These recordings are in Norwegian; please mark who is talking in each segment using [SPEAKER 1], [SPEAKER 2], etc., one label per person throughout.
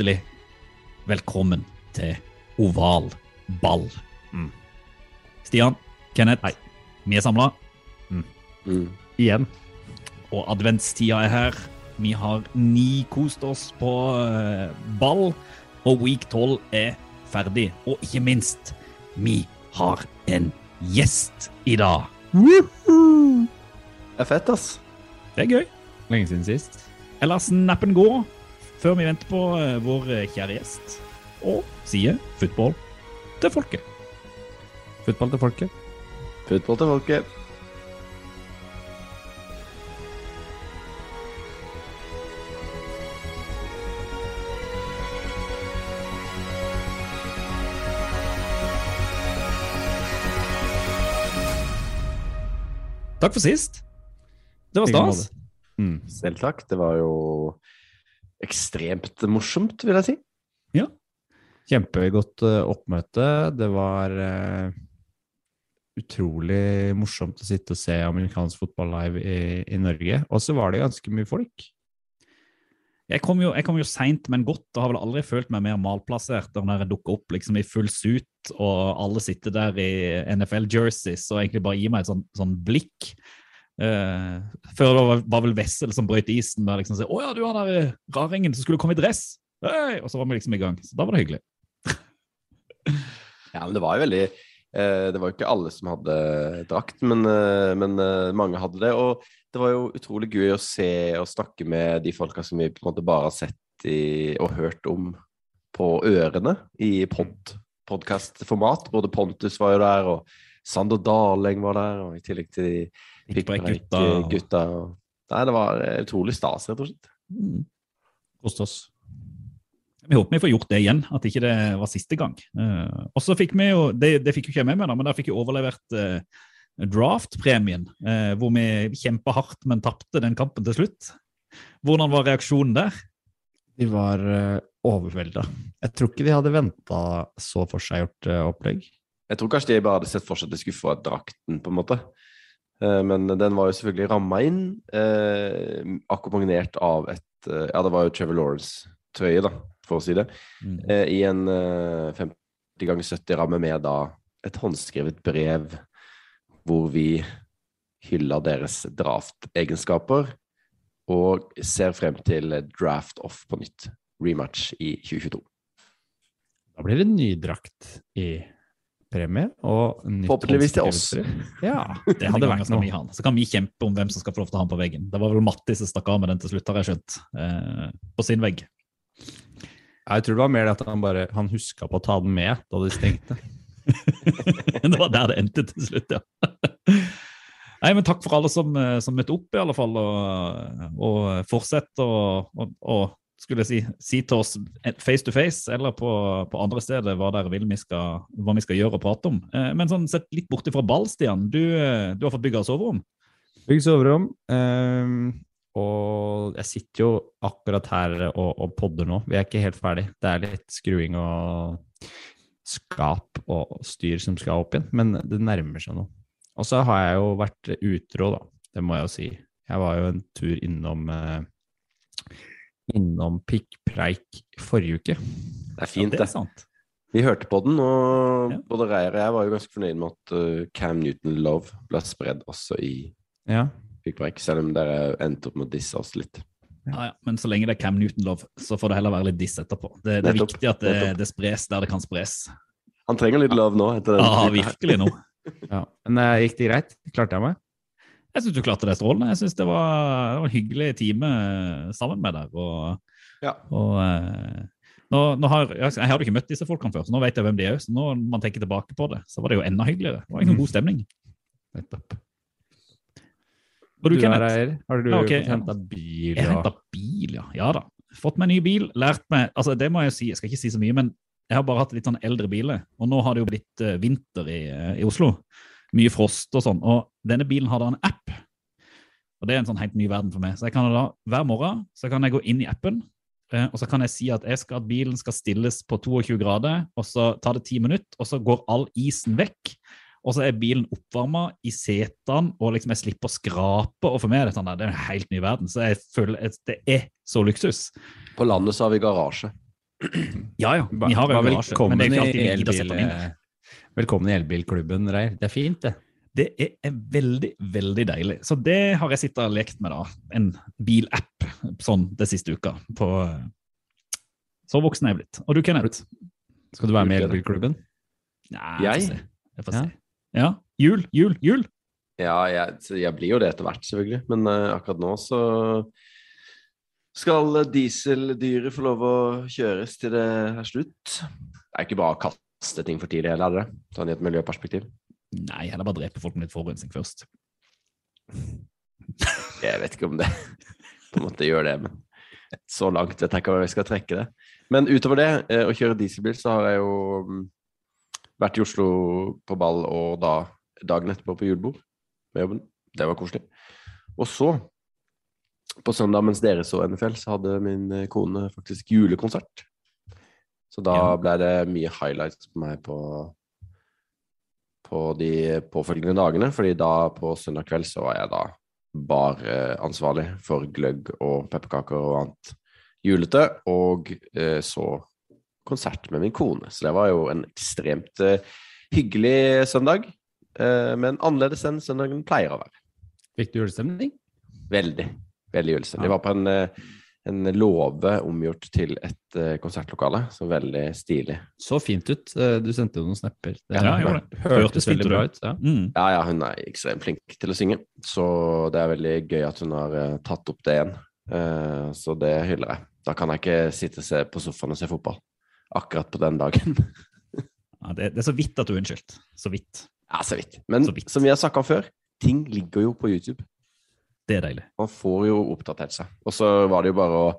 [SPEAKER 1] Hjertelig velkommen til oval ball. Mm. Stian, Kenneth, Hei. vi er samla. Igjen. Og adventstida er her. Vi har ni kost oss på eh, ball, og week 12 er ferdig. Og ikke minst, vi har en gjest i dag.
[SPEAKER 2] Det er fett, ass.
[SPEAKER 1] Det er gøy.
[SPEAKER 3] Lenge siden sist.
[SPEAKER 1] Eller snappen gå, før vi venter på eh, vår kjære gjest. Og sier football til folket.
[SPEAKER 3] Football til folket.
[SPEAKER 2] Football til folket.
[SPEAKER 1] Takk for sist. Det var stas.
[SPEAKER 3] Mm.
[SPEAKER 2] Selv takk. Det var jo ekstremt morsomt, vil jeg si. Ja.
[SPEAKER 3] Kjempegodt eh, oppmøte. Det var uh, utrolig morsomt å sitte og se amerikansk fotball live i, i Norge. Og så var det ganske mye folk.
[SPEAKER 1] Jeg kom jo, jeg kom jo seint, men godt, og har vel aldri følt meg mer malplassert enn når jeg dukker opp liksom i full suit, og alle sitter der i NFL-jerseys og egentlig bare gir meg et sånn, sånn blikk. Eh, før det var, var vel Wessel som brøt isen med liksom 'Å ja, du er der raringen som skulle komme i dress'. Hey! Og så var vi liksom i gang. Så da var det hyggelig.
[SPEAKER 2] Ja, men det var jo veldig uh, Det var jo ikke alle som hadde drakt, men, uh, men eh, mange hadde det. Og det var jo utrolig gøy å se og snakke med de folka som vi på en måte bare har sett i, og hørt om på ørene i pod, podkastformat. Både Pontus var jo der, og Sander Daleng var der, og i tillegg til de
[SPEAKER 1] Pikkpreik-gutta.
[SPEAKER 2] og- Nei, det var eh, utrolig stas, rett og slett.
[SPEAKER 1] Mm. Koste oss. Vi håper vi får gjort det igjen, at ikke det var siste gang. Uh, og så fikk vi jo, det, det fikk jo ikke jeg med meg, da, men da fikk jeg overlevert uh, draft-premien, uh, hvor vi kjempa hardt, men tapte den kampen til slutt. Hvordan var reaksjonen der?
[SPEAKER 3] De var uh, overvelda. Jeg tror ikke de hadde venta så forseggjort uh, opplegg.
[SPEAKER 2] Jeg tror kanskje de bare hadde sett for seg at de skulle få drakten, på en måte. Eh, Men den var jo selvfølgelig ramma inn, eh, akkompagnert av et eh, Ja, det var jo Trevor Lawrence-trøye, da, for å si det.
[SPEAKER 1] Mm.
[SPEAKER 2] Eh, I en eh, 50 ganger 70-ramme med da et håndskrevet brev hvor vi hylla deres draftegenskaper og ser frem til draft-off på nytt. Rematch i 2022.
[SPEAKER 3] Da blir det ny drakt i premie. Og nytt
[SPEAKER 2] Forhåpentligvis til oss.
[SPEAKER 3] Ja,
[SPEAKER 1] Det
[SPEAKER 3] hadde vært noe.
[SPEAKER 1] han. Så kan vi kjempe om hvem som skal få lov til å ha den på veggen. Det var vel Matti som stakk av med den til slutt, har jeg skjønt. Eh, på sin vegg.
[SPEAKER 3] Jeg tror det var mer det at han bare han huska på å ta den med da de stengte.
[SPEAKER 1] det var der det endte til slutt, ja. Nei, men Takk for alle som, eh, som møtte opp, i alle fall. Og, og fortsett å skulle jeg si, si til oss face to face eller på, på andre steder hva dere vil vi skal, hva vi skal gjøre og prate om. Eh, Men sånn sett litt borti fra ball, Stian. Du, eh, du har fått bygga soverom?
[SPEAKER 3] Bygg soverom. ehm, og jeg sitter jo akkurat her og, og podder nå. Vi er ikke helt ferdig. Det er litt skruing og skap og styr som skal opp igjen, men det nærmer seg nå. Og så har jeg jo vært utro, da. Det må jeg jo si. Jeg var jo en tur innom eh, innom pikkpreik forrige uke.
[SPEAKER 2] Det er fint,
[SPEAKER 1] det er sant.
[SPEAKER 2] Vi hørte på den, og
[SPEAKER 1] Ja.
[SPEAKER 2] både Reier og jeg var jo ganske fornøyd med at uh, Cam Newton Love ble spredd også i
[SPEAKER 3] Ja.
[SPEAKER 2] Pikkpreik, selv om dere endte opp med å disse oss litt.
[SPEAKER 1] Ja, ja. Men så lenge det er Cam Newton Love, så får det heller være litt diss etterpå. Det, det er
[SPEAKER 2] Nettopp,
[SPEAKER 1] viktig at det, det spres der det kan spres.
[SPEAKER 2] Han trenger litt love nå. etter den
[SPEAKER 1] Ja, virkelig nå.
[SPEAKER 3] ja. Men uh, gikk det greit? Klarte jeg meg?
[SPEAKER 1] Jeg syns du klarte det strålende. Jeg synes det var, det var en hyggelig time sammen med deg. Og,
[SPEAKER 2] Ja.
[SPEAKER 1] og eh, nå, nå har, jeg, jeg hadde ikke møtt disse folkene før, så nå vet jeg hvem de er. Så nå når man tenker tilbake på det, så var det jo enda hyggeligere. Det var
[SPEAKER 2] ingen
[SPEAKER 1] en god stemning.
[SPEAKER 3] Nettopp.
[SPEAKER 1] Og du,
[SPEAKER 3] Du,
[SPEAKER 1] Kenneth?
[SPEAKER 3] Eier. har du
[SPEAKER 1] Ja, okay.
[SPEAKER 3] henta bil?
[SPEAKER 1] Jeg
[SPEAKER 3] og-
[SPEAKER 1] henta bil, ja. Ja da. Fått meg ny bil. Lært meg Altså, det må jeg si, jeg skal ikke si så mye, men jeg har bare hatt litt sånn eldre biler. Og nå har det jo blitt eh, vinter i, eh, i Oslo. Mye frost og sånn. Og denne bilen har da en app. Og det er en sånn helt ny verden for meg. Så jeg kan da hver morgen så kan jeg gå inn i appen, eh, og så kan jeg si at jeg skal at bilen skal stilles på 22 grader, og så tar det ti minutter, og så går all isen vekk. Og så er bilen oppvarma i setene, og liksom jeg slipper å skrape. Og for meg er det sånn der, det er en helt ny verden. Så jeg føler at det er så luksus.
[SPEAKER 2] På landet så har vi garasje.
[SPEAKER 1] Ja ja, vi har jo garasje, men det er ikke alltid vi gidder å sette den inn.
[SPEAKER 3] Velkommen i elbilklubben, Reir. Det er fint, det.
[SPEAKER 1] Det er, er veldig, veldig deilig. Så det har jeg sittet og lekt med, da. En bilapp sånn det siste uka. På, så voksen er jeg blitt. Og du, Kenneth?
[SPEAKER 3] Skal du være med i elbilklubben?
[SPEAKER 1] Nei,
[SPEAKER 2] Jeg?
[SPEAKER 1] får se. Jeg får se. Ja. Jul, jul, jul!
[SPEAKER 2] Ja, jeg, jeg blir jo det etter hvert, selvfølgelig. Men uh, akkurat nå så skal dieseldyret få lov å kjøres til det er slutt. Det er ikke bare å kaste ting for tidlig heller, er det det? Sånn i et miljøperspektiv.
[SPEAKER 1] Nei, heller bare drepe folk med litt forurensning først.
[SPEAKER 2] Jeg vet ikke om det på en måte gjør det, men så langt vet jeg ikke om jeg skal trekke det. Men utover det, eh, å kjøre dieselbil, så har jeg jo mm, vært i Oslo på ball og da dagen etterpå på julebord med jobben. Det var koselig. Og så, på søndag mens dere så NFL, så hadde min eh, kone faktisk julekonsert. Så da
[SPEAKER 1] Ja.
[SPEAKER 2] ble det mye highlights på meg på på de påfølgende dagene, fordi da på søndag kveld så var jeg da bare ansvarlig for gløgg og pepperkaker og annet julete, og eh, så konsert med min kone. Så det var jo en ekstremt eh, hyggelig søndag, eh, men annerledes enn søndagen pleier å være.
[SPEAKER 3] Fikk du julestemning?
[SPEAKER 2] Veldig, veldig julestemning.
[SPEAKER 3] Ja.
[SPEAKER 2] Jeg var på en, eh, en låve omgjort til et eh, konsertlokale, så veldig stilig.
[SPEAKER 3] Så fint ut. Eh, Du sendte jo noen snapper. Det
[SPEAKER 1] Ja, jeg gjorde det.
[SPEAKER 3] hørtes veldig bra ut. Ja.
[SPEAKER 1] Mm.
[SPEAKER 2] Ja, ja, hun er ekstremt flink til å synge, så det er veldig gøy at hun har eh, tatt opp det igjen. Eh, så det hyller jeg. Da kan jeg ikke sitte og se på sofaen og se fotball akkurat på den dagen.
[SPEAKER 1] Ja, det, det er så vidt at du er unnskyldt. Så vidt.
[SPEAKER 2] ja, så vidt. Men
[SPEAKER 1] Så vidt.
[SPEAKER 2] som vi har snakka om før, ting ligger jo på YouTube.
[SPEAKER 1] Det er deilig.
[SPEAKER 2] Man får jo oppdatert seg. Og så var det jo bare å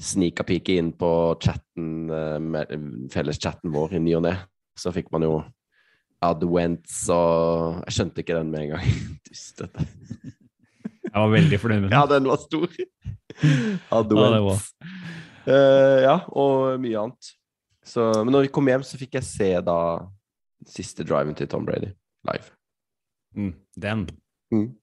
[SPEAKER 2] snike og pike inn på chatten, eh, felleschatten vår i ny og ne. Så fikk man jo Adwents og Jeg skjønte ikke den med en gang. Dustete.
[SPEAKER 3] Jeg var veldig fornøyd med den.
[SPEAKER 2] Ja, den var stor.
[SPEAKER 1] Ja,
[SPEAKER 2] uh. Eh, ja, og mye annet. Så, men når vi kom hjem, så fikk jeg se da siste driven til Tom Brady live.
[SPEAKER 3] Mm, Den
[SPEAKER 2] Mm.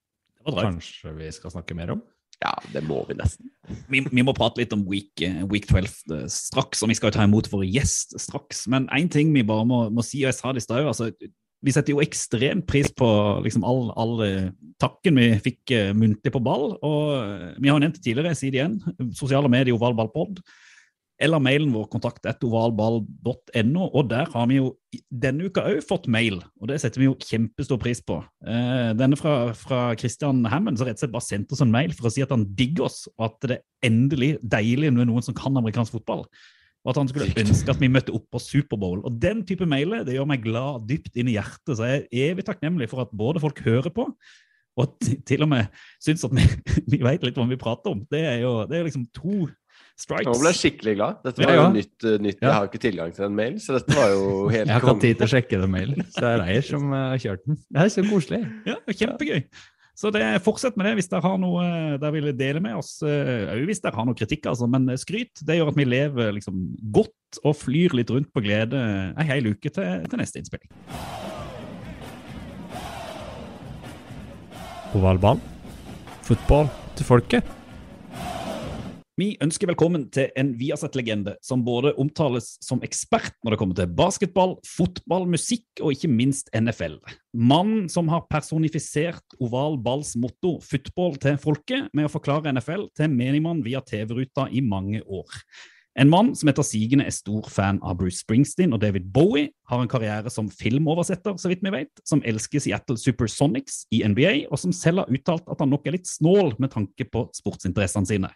[SPEAKER 3] Kanskje vi skal snakke mer om?
[SPEAKER 2] Ja, det må vi nesten.
[SPEAKER 1] Vi, vi må prate litt om week, eh, week 12 eh, straks, og vi skal jo ta imot vår gjest straks. Men én ting vi bare må, må si, og jeg sa det i stad, altså, vi setter jo ekstremt pris på liksom, all, all eh, takken vi fikk muntlig på ball. Og vi har jo nevnt det tidligere, jeg sier det igjen, sosiale medier Oval Ballpod. Eller mailen vår kontakt etter ovalball.no. Og der har vi jo denne uka òg fått mail, og det setter vi jo kjempestor pris på. Eh, denne fra, fra Christian Hammond, som rett og slett bare sendte oss en mail for å si at han digger oss, og at det er endelig deilig med noen som kan amerikansk fotball. Og at han skulle ønske at vi møtte opp på Superbowl. Og den type mailer det gjør meg glad dypt inn i hjertet, så jeg er evig takknemlig for at både folk hører på, og til og med syns at vi, vi vet litt hva vi prater om. Det er jo, det er liksom to strikes.
[SPEAKER 2] Nå ble jeg skikkelig glad. Dette var
[SPEAKER 3] Ja,
[SPEAKER 2] jo nytt. eh, nytt.
[SPEAKER 3] Ja.
[SPEAKER 2] Jeg har ikke tilgang til en mail, så dette var jo helt
[SPEAKER 3] Jeg har ikke hatt tid til å sjekke den mailen, så det er Reier som eh, har kjørt den. Det er så koselig.
[SPEAKER 1] Ja, kjempegøy. Så det, fortsett med det hvis dere har noe eh, dere vil dele med oss. Òg hvis dere har noe kritikk, altså. Men skryt det gjør at vi lever liksom godt og flyr litt rundt på glede ei hel uke til, til neste innspilling.
[SPEAKER 3] Oval ball. Fotball til folket.
[SPEAKER 1] Vi ønsker velkommen til en Viasat-legende som både omtales som ekspert når det kommer til basketball, fotball, musikk og ikke minst NFL. Mannen som har personifisert oval balls motto 'football til folket' med å forklare NFL til menigmann via TV-ruta i mange år. En mann som etter sigende er stor fan av Bruce Springsteen og David Bowie, har en karriere som filmoversetter, så vidt vi vet, som elsker Seattle Supersonics i NBA, og som selv har uttalt at han nok er litt snål med tanke på sportsinteressene sine.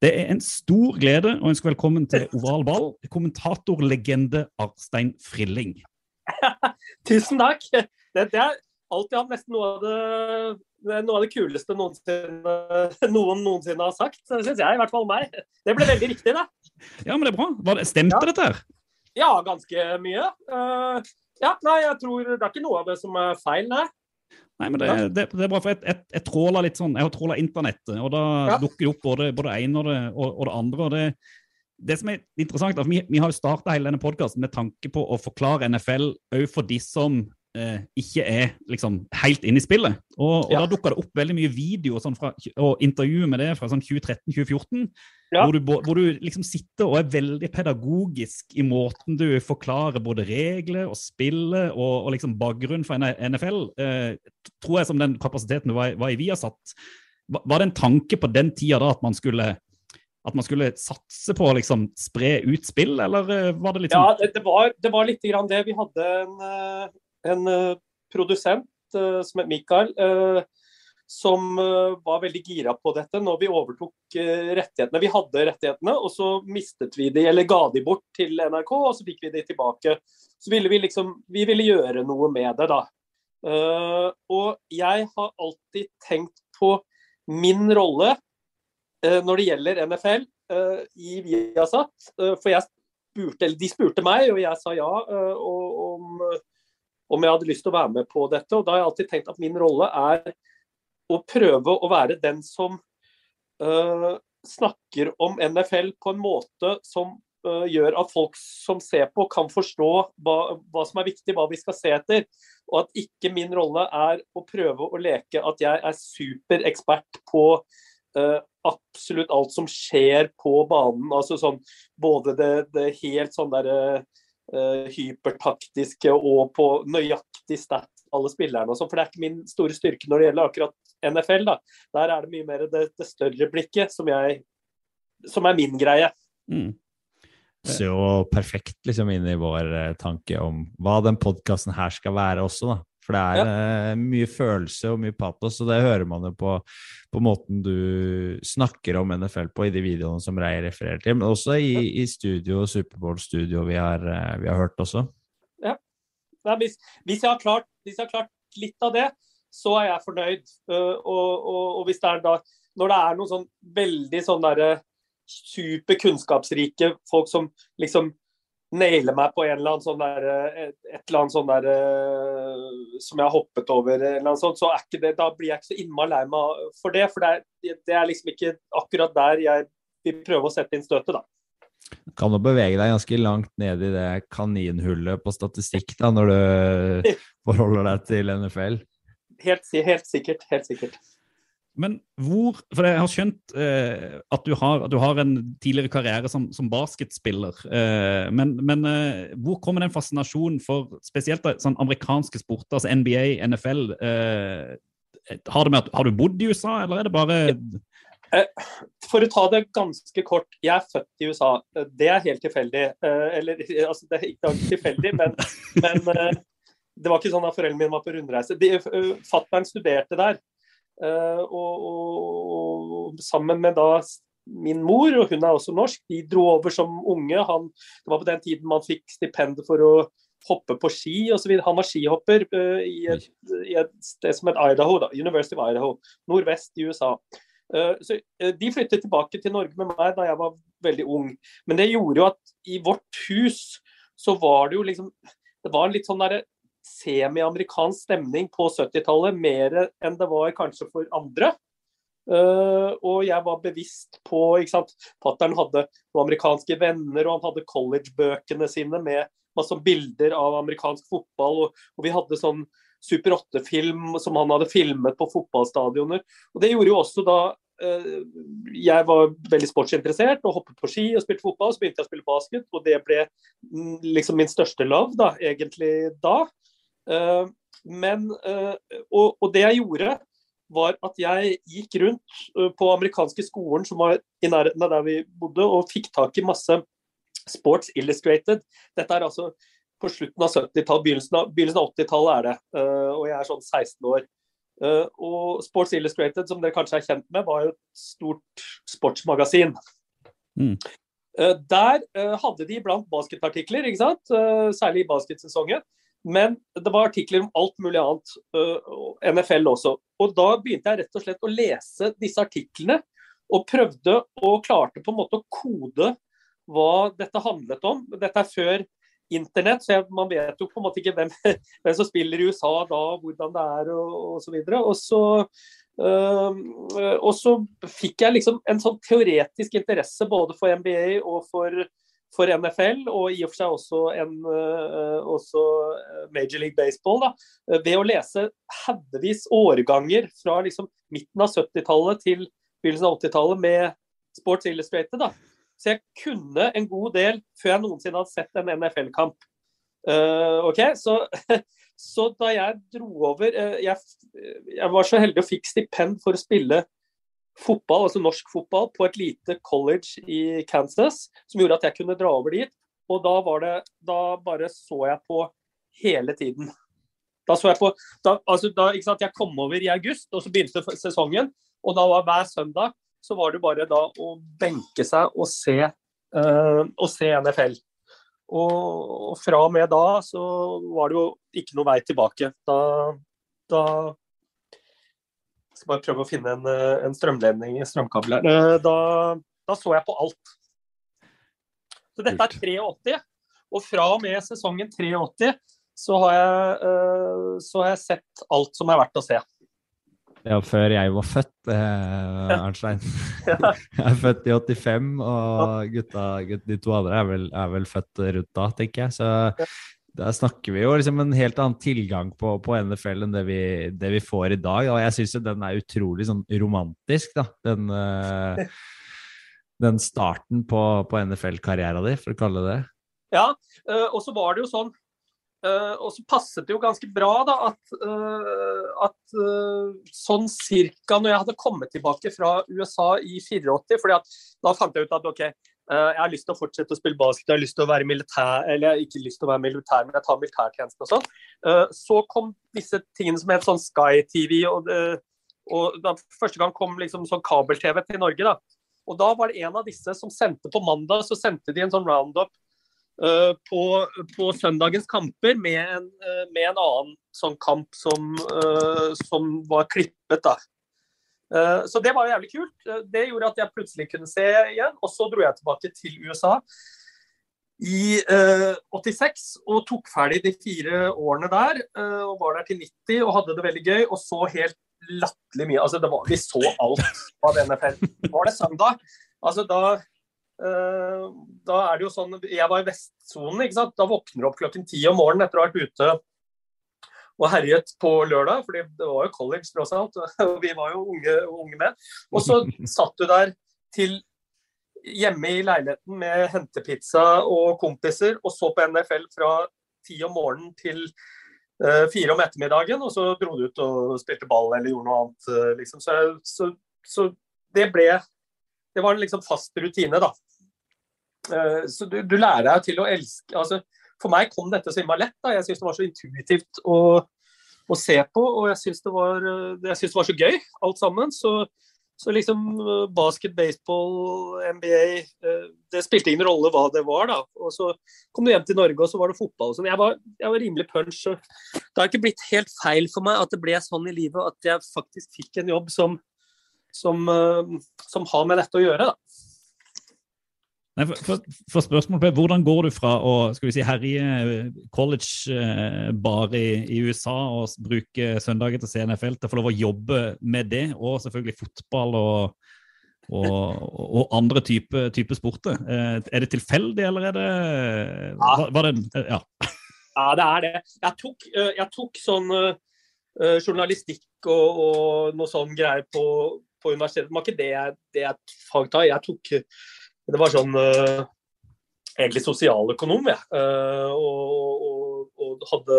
[SPEAKER 1] Det er en stor glede å ønske velkommen til Oval ball, kommentatorlegende Arstein Frilling.
[SPEAKER 4] Tusen takk. Det, det, er, alltid hatt nesten noe av det, noe av det kuleste noensinne, noen noensinne har sagt. Syns jeg, i hvert fall meg. Det ble veldig riktig, det.
[SPEAKER 1] Ja, men det er bra. Var det, stemte ja. dette her?
[SPEAKER 4] Ja, ganske mye. Uh, ja, nei, jeg tror det er ikke noe av det som er feil, nei.
[SPEAKER 1] Nei, men det, det, det, er bra, for jeg, jeg, jeg tråler litt sånn, jeg har tråla internettet, og da ja. dukker det opp både, både ene og det, og, og det andre. og det det som er interessant, er at Vi, vi har jo starta hele denne podkasten med tanke på å forklare NFL òg for de som eh, ikke er liksom helt inne i spillet. Og, og ja. Da dukka det opp veldig mye video sånn fra, og intervju med det fra sånn 2013-2014. Ja. Hvor, du, hvor, du, liksom sitter og er veldig pedagogisk i måten du forklarer både regler og spillet og, og liksom bakgrunnen for NFL. Eh, tror jeg som den kapasiteten du var, var i Viasat. Var det en tanke på den tida da at man skulle at man skulle satse på å liksom spre ut spill, eller eh, var det litt
[SPEAKER 4] sånn Ja, det, det, var, det var litt grann det. Vi hadde en, eh, en uh, produsent som het Mikael, uh, som var veldig gira på dette når vi overtok rettighetene. Vi hadde rettighetene, og så mistet vi de, eller ga de bort til NRK, og så fikk vi de tilbake. Så ville vi liksom Vi ville gjøre noe med det, da. og jeg har alltid tenkt på min rolle når det gjelder NFL i Viasat. for jeg spurte, eller de spurte meg, og jeg sa ja. og om om jeg hadde lyst til å være med på dette. Og da har jeg alltid tenkt at min rolle er å prøve å være den som uh, snakker om NFL på en måte som uh, gjør at folk som ser på, kan forstå hva, hva, som er viktig, hva vi skal se etter. Og at ikke min rolle er å prøve å leke at jeg er superekspert på uh, absolutt alt som skjer på banen. Altså sånn både det, det helt sånn derre hypertaktiske og på nøyaktig stat alle spillerne og sånn. For det er ikke min store styrke når det gjelder akkurat NFL. da. Der er det mye mer det, det større blikket som, jeg, som er min greie. Mm.
[SPEAKER 3] Så jo perfekt liksom inn i vår eh, tanke om hva den podkasten her skal være også, da. For det er ja. uh, mye følelse og mye patos, og det hører man jo på, på, måten du snakker om NFL på i de videoene som Rei refererer til, men også i, ja. i studio, Superbowl-studio vi, uh, vi, har hørt også.
[SPEAKER 4] Ja. Nei, hvis, hvis, jeg klart, hvis, jeg har klart, litt av det, så er jeg fornøyd. Uh, og, og, og, hvis det er da Når det er noen sånn veldig sånn derre superkunnskapsrike folk som liksom nailer meg på en eller annen sånn der, et, et eller annet sånn der som jeg har hoppet over, eller noe sånt, så er ikke det, da blir jeg ikke så innmari lei meg for det. For det er, det er, liksom ikke akkurat der jeg vil prøve å sette inn støtet, da.
[SPEAKER 3] Kan du bevege deg ganske langt ned i det kaninhullet på statistikk da, når du forholder deg til NFL?
[SPEAKER 4] Helt, helt sikkert. Helt sikkert.
[SPEAKER 1] Men hvor For jeg har skjønt eh, at, du har, at, du har, en tidligere karriere som, som basketspiller. Eh, men, men eh, hvor kommer den fascinasjonen for spesielt sånn amerikanske sporter, altså NBA, NFL? Eh, har, med, har, du bodd i USA, eller er det bare
[SPEAKER 4] eh, For å ta det ganske kort. Jeg er født i USA. Det er helt tilfeldig. Eh, eller altså, det er ikke tilfeldig, men, men det var ikke sånn at foreldrene mine var på rundreise. Fattern studerte der. Og, og, og, sammen med da min mor, og hun er også norsk, de dro over som unge. Han, det var på den tiden man fikk stipend for å hoppe på ski osv. Han var skihopper uh, i, et, i, et, sted som het Idaho, da, University of Idaho, nordvest i USA. Uh, så uh, De flyttet tilbake til Norge med meg da jeg var veldig ung. Men det gjorde jo at i vårt hus så var det jo liksom Det var litt sånn derre semi-amerikansk stemning på 70-tallet, mer enn det var kanskje for andre. Uh, og jeg var bevisst på ikke sant, Fattern hadde noen amerikanske venner, og han hadde college-bøkene sine med masse bilder av amerikansk fotball. Og, og vi hadde sånn Super 8-film som han hadde filmet på fotballstadioner. Og det gjorde jo også da uh, jeg var veldig sportsinteressert og hoppet på ski og spilte fotball. Så begynte jeg å spille basket, og det ble mm, liksom min største love da, egentlig da. Eh, men, eh, og, og, det jeg gjorde, var at jeg gikk rundt eh, på amerikanske skolen som var i nærheten av der vi bodde, og fikk tak i masse Sports Illustrated. Dette er altså på slutten av 70-tallet, begynnelsen av, av 80-tallet er det. og jeg er sånn 16 år. og Sports Illustrated, som dere kanskje er kjent med, var jo et stort sportsmagasin. Mm. Der hadde de iblant basketartikler, ikke sant? særlig i basketsesongen. Men det var artikler om alt mulig annet, uh, NFL også. Og da begynte jeg rett og slett å lese disse artiklene, og prøvde og klarte på en måte å kode hva dette handlet om. Dette er før internett, så man vet jo på en måte ikke hvem, hvem, som spiller i USA da, hvordan det er og osv. Og, så uh, og så fikk jeg liksom en sånn teoretisk interesse både for NBA og for for NFL, og i og for seg også, en, uh, også Major League Baseball, da, ved å lese haugevis årganger fra liksom, midten av 70-tallet til begynnelsen av 80-tallet med Sports Illustrated. Da. Så jeg kunne en god del før jeg noensinne hadde sett en NFL-kamp. Uh, ok, så, så, da jeg dro over uh, jeg, jeg, var så heldig og fikk stipend for å spille fotball, altså norsk fotball, på et lite college i Kansas, som gjorde at jeg kunne dra over dit. Og da var det Da bare så jeg på hele tiden. Da så jeg på da, altså da, ikke sant, Jeg kom over i august, og så begynte sesongen. Og da var hver søndag så var det bare da å benke seg og se, uh, og se NFL. Og, og, fra og med da så var det jo ikke noe vei tilbake. Da, da skal bare prøve å finne en, eh, en strømledning, i strømkabel her. Eh, da, da, så jeg på alt. Så dette er 83, og fra og med sesongen 83 så har jeg, eh, så har jeg sett alt som er verdt å se.
[SPEAKER 3] Ja, før jeg var født, eh, Arnstein. jeg er født i 85, og gutta, de to andre er vel, er vel født rundt da, tenker jeg. Så da snakker vi jo liksom en helt annen tilgang på, på NFL enn det vi, det vi, får i dag. Og jeg syns den er utrolig sånn romantisk, da. Den, uh, den starten på, på NFL-karrieren din, for å kalle det det.
[SPEAKER 4] Ja, uh, og så var det jo sånn uh, Og så passet det jo ganske bra da at, at sånn cirka når jeg hadde kommet tilbake fra USA i 84, fordi at da fant jeg ut at OK, Eh, jeg har lyst til å fortsette å spille basket, jeg har lyst til å være militær, eller jeg har ikke lyst til å være militær, men jeg tar militærtjeneste og sånn. Eh, så kom disse tingene som het sånn Sky-TV, og, og da første gang kom liksom sånn kabel-TV til Norge. da. Og da var det en av disse som sendte på mandag, så sendte de en sånn roundup uh, på, på, søndagens kamper med en, med en, annen sånn kamp som, som var klippet. da. Eh, så det var jo jævlig kult. Eh, det gjorde at jeg plutselig kunne se igjen. Og så dro jeg tilbake til USA i uh, eh, 86 og tok ferdig de fire årene der. Og Var der til 90 og hadde det veldig gøy. Og så helt latterlig mye. Altså, var, vi så alt av NFL. Var det søndag? Altså, da, da er det jo sånn Jeg var i vestsonen, ikke sant. Da våkner du opp klokken ti om morgenen etter å ha vært ute og herjet på lørdag, fordi det var jo college tross alt. Og vi var jo unge, unge med. Og så satt du der til hjemme i leiligheten med hentepizza og kompiser og så på NFL fra ti om morgenen til uh, fire om ettermiddagen, og så dro du ut og spilte ball eller gjorde noe annet. Uh, liksom. så, så, så, det ble Det var en liksom fast rutine, da. Uh, så du, du, lærer deg til å elske altså, for meg kom dette innmari lett. Da. Jeg syns det var så intuitivt å, å se på, og jeg syns det, det, var så gøy alt sammen. Så, så liksom eh, basket, baseball, NBA eh, Det spilte ingen rolle hva det var, da. Og så kom du hjem til Norge, og så var det fotball og sånn. Jeg, jeg, var rimelig punch. Det har ikke blitt helt feil for meg at det ble sånn i livet at jeg faktisk fikk en jobb som, som, eh, som har med dette å gjøre, da.
[SPEAKER 1] Nei, for, for, for spørsmålet ble, Hvordan går du fra å skal vi si, herje college-bar i, i, USA og bruke søndager til CNFL til å få lov å jobbe med det, og selvfølgelig fotball og, og, og andre typer type sporter? Eh, er det tilfeldig, eller er det
[SPEAKER 4] ja. Var, det ja. ja, det er det. Jeg tok, eh, jeg tok sånn journalistikk og, og, noe sånn greier på, på universitetet. Det var ikke det jeg, det jeg fagta. Jeg tok det var sånn uh, egentlig sosialøkonom, jeg. Uh, og, og, og, hadde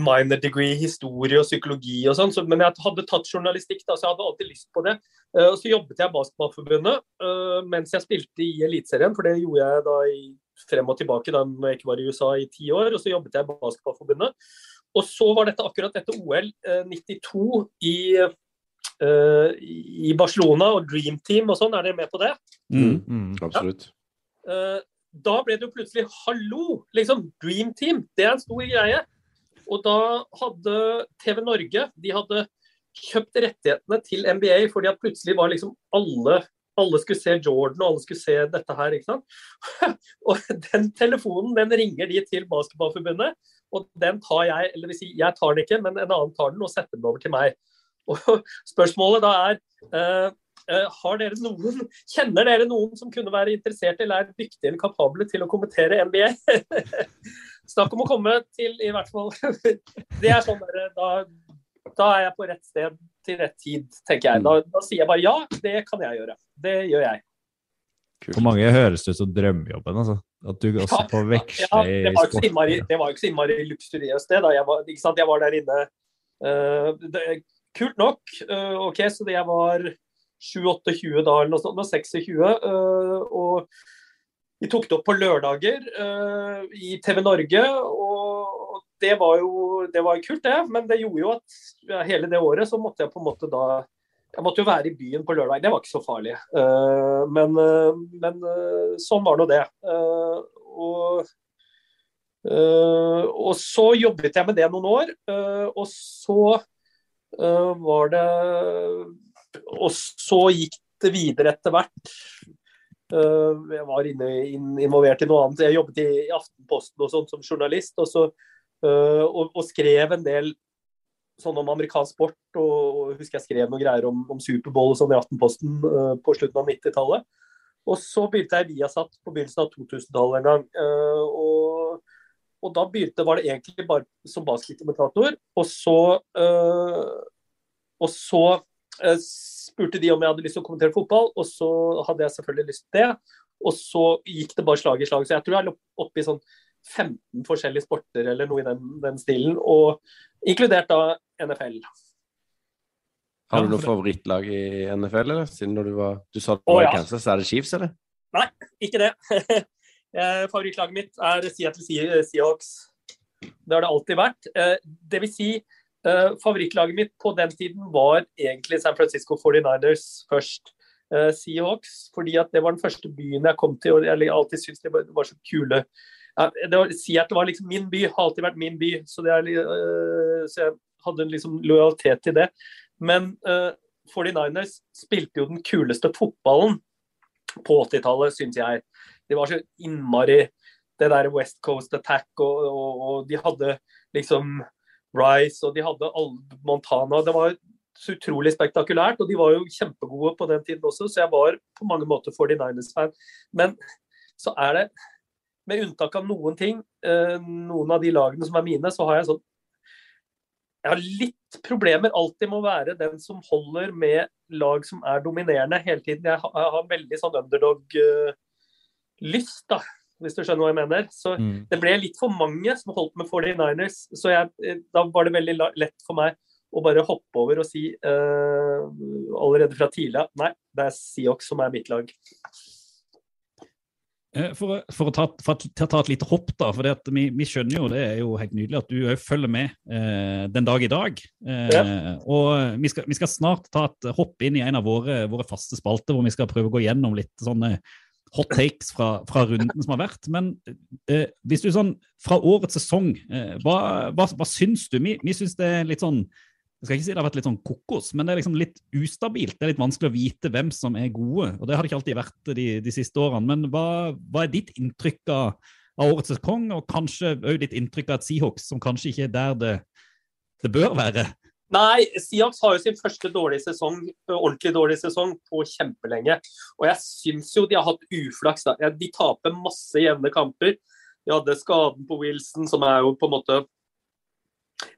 [SPEAKER 4] minor degree i historie og psykologi og sånn. Så, men jeg hadde tatt journalistikk, da, så jeg hadde alltid lyst på det. Uh, og så jobbet jeg i Basketballforbundet mens jeg spilte i Eliteserien, for det gjorde jeg da i, frem og tilbake da jeg ikke var i USA i ti år. Og så jobbet jeg i Basketballforbundet. Og så var dette akkurat dette OL 92 i uh, i Barcelona og Dream Team og sånn. Er dere med på det?
[SPEAKER 2] Mm, mm, absolutt.
[SPEAKER 4] Ja. Uh, da ble det jo plutselig hallo! Liksom, Dream Team. Det er en stor greie. Og da hadde TV Norge de hadde kjøpt rettighetene til NBA fordi at plutselig var liksom alle alle skulle se Jordan og alle skulle se dette her. ikke sant? og den telefonen den ringer de til Basketballforbundet, og den tar jeg eller vil si, jeg tar den ikke, men en annen tar den og setter den over til meg. Og Spørsmålet da er uh, uh, har dere noen, Kjenner dere noen som kunne være interessert eller er dyktige eller kapable til å kommentere NBA? Snakk om å komme til i hvert fall Det er sånn der, da, da er jeg på rett sted til rett tid, tenker jeg. Da, da, sier jeg bare ja, det kan jeg gjøre. Det gjør jeg.
[SPEAKER 3] For mange høres det ut som drømmejobben, altså. At du også ja, får veksle ja,
[SPEAKER 4] i sport. Innmari, det var jo ikke så innmari luksuriøst, det. da. Jeg var, ikke sant? Jeg var der inne uh, det, Kult nok. Uh, OK, så jeg var 7-28 da, eller noe sånt, 26. Uh, og vi tok det opp på lørdager uh, i TV Norge, og det var jo det var kult, det. Men det gjorde jo at hele det året så måtte jeg på en måte da Jeg måtte jo være i byen på lørdag. Det var ikke så farlig. Uh, men, uh, men sånn var nå det. og og så jobbet jeg med det noen år, og så var det Og så gikk det videre etter hvert. Eh, jeg var inne, involvert i noe annet. Jeg jobbet i, Aftenposten og sånt som journalist. Og, så, eh, og, og, skrev en del sånn om amerikansk sport. Og, og husker jeg skrev noen greier om, om Superbowl og sånn i Aftenposten på slutten av 90-tallet. Og så begynte jeg Viasat på begynnelsen av 2000-tallet en gang. Og, og, da begynte, var det egentlig bare som basketkommentator. Og så, uh, og så spurte de om jeg hadde lyst til å kommentere fotball, og så hadde jeg selvfølgelig lyst til det. Og så gikk det bare slag i slag. Så jeg tror jeg lå oppe i sånn 15 forskjellige sporter eller noe i den, den stilen, og inkludert da NFL.
[SPEAKER 2] Har du noe favorittlag i NFL, eller? Siden du var Du sa du var i Kansas, er det Chiefs, eller?
[SPEAKER 4] Nei, ikke det. Favorittlaget mitt er Seattle Seahawks. Det har det alltid vært. Eh, det vil si, eh, favorittlaget mitt på den tiden var egentlig San Francisco 49ers først. Uh, Seahawks, fordi at det var den første byen jeg kom til, og jeg alltid syntes det var, så kule. Det var, Seattle var liksom min by, har alltid vært min by, så, er, uh, så jeg hadde liksom lojalitet til det. Men 49ers spilte jo den kuleste fotballen på 80-tallet, syns jeg. Det var så innmari det der West Coast Attack, og, og, og de hadde liksom Rice, og de hadde Montana. Det var så utrolig spektakulært, og de var jo kjempegode på den tiden også, så jeg var på mange måter 49ers-fan. Men så er det, med unntak av noen ting, eh, noen av de lagene som er mine, så har jeg sånn Jeg har litt problemer alltid med å være den som holder med lag som er dominerende hele tiden. Jeg har, veldig sånn underdog-lyst, da hvis du skjønner hva jeg mener. Så mm. det ble litt for mange som holdt med 49ers. Så jeg, eh, da var det veldig lett for meg å bare hoppe over og si uh, allerede fra tidlig at nei, det er Seahawks som er mitt lag.
[SPEAKER 1] Eh, for, for, å ta, for, å ta, et lite hopp, da, for vi, vi, skjønner jo det er jo helt nydelig at du følger med eh, den dag i dag. Eh, ja. Og vi skal, vi skal, snart ta et hopp inn i en av våre, våre faste spalter, hvor vi skal prøve å gå gjennom litt sånne hot takes fra, fra, runden som har vært. Men eh, hvis du sånn fra årets sesong, eh, hva, hva, hva, syns du? Vi, vi syns det er litt sånn jeg skal ikke si det har vært litt sånn kokos, men det er liksom litt ustabilt. Det er litt vanskelig å vite hvem som er gode, og det har det ikke alltid vært de, de siste årene. Men hva, hva er ditt inntrykk av, av, årets sesong, og kanskje òg ditt inntrykk av et Seahawks som kanskje ikke er der det, det bør være?
[SPEAKER 4] Nei, Siaks har jo sin første dårlige sesong, ordentlig dårlig sesong på kjempelenge. Og jeg syns jo de har hatt uflaks. Da. De taper masse jevne kamper. De hadde skaden på Wilson, som er jo på en måte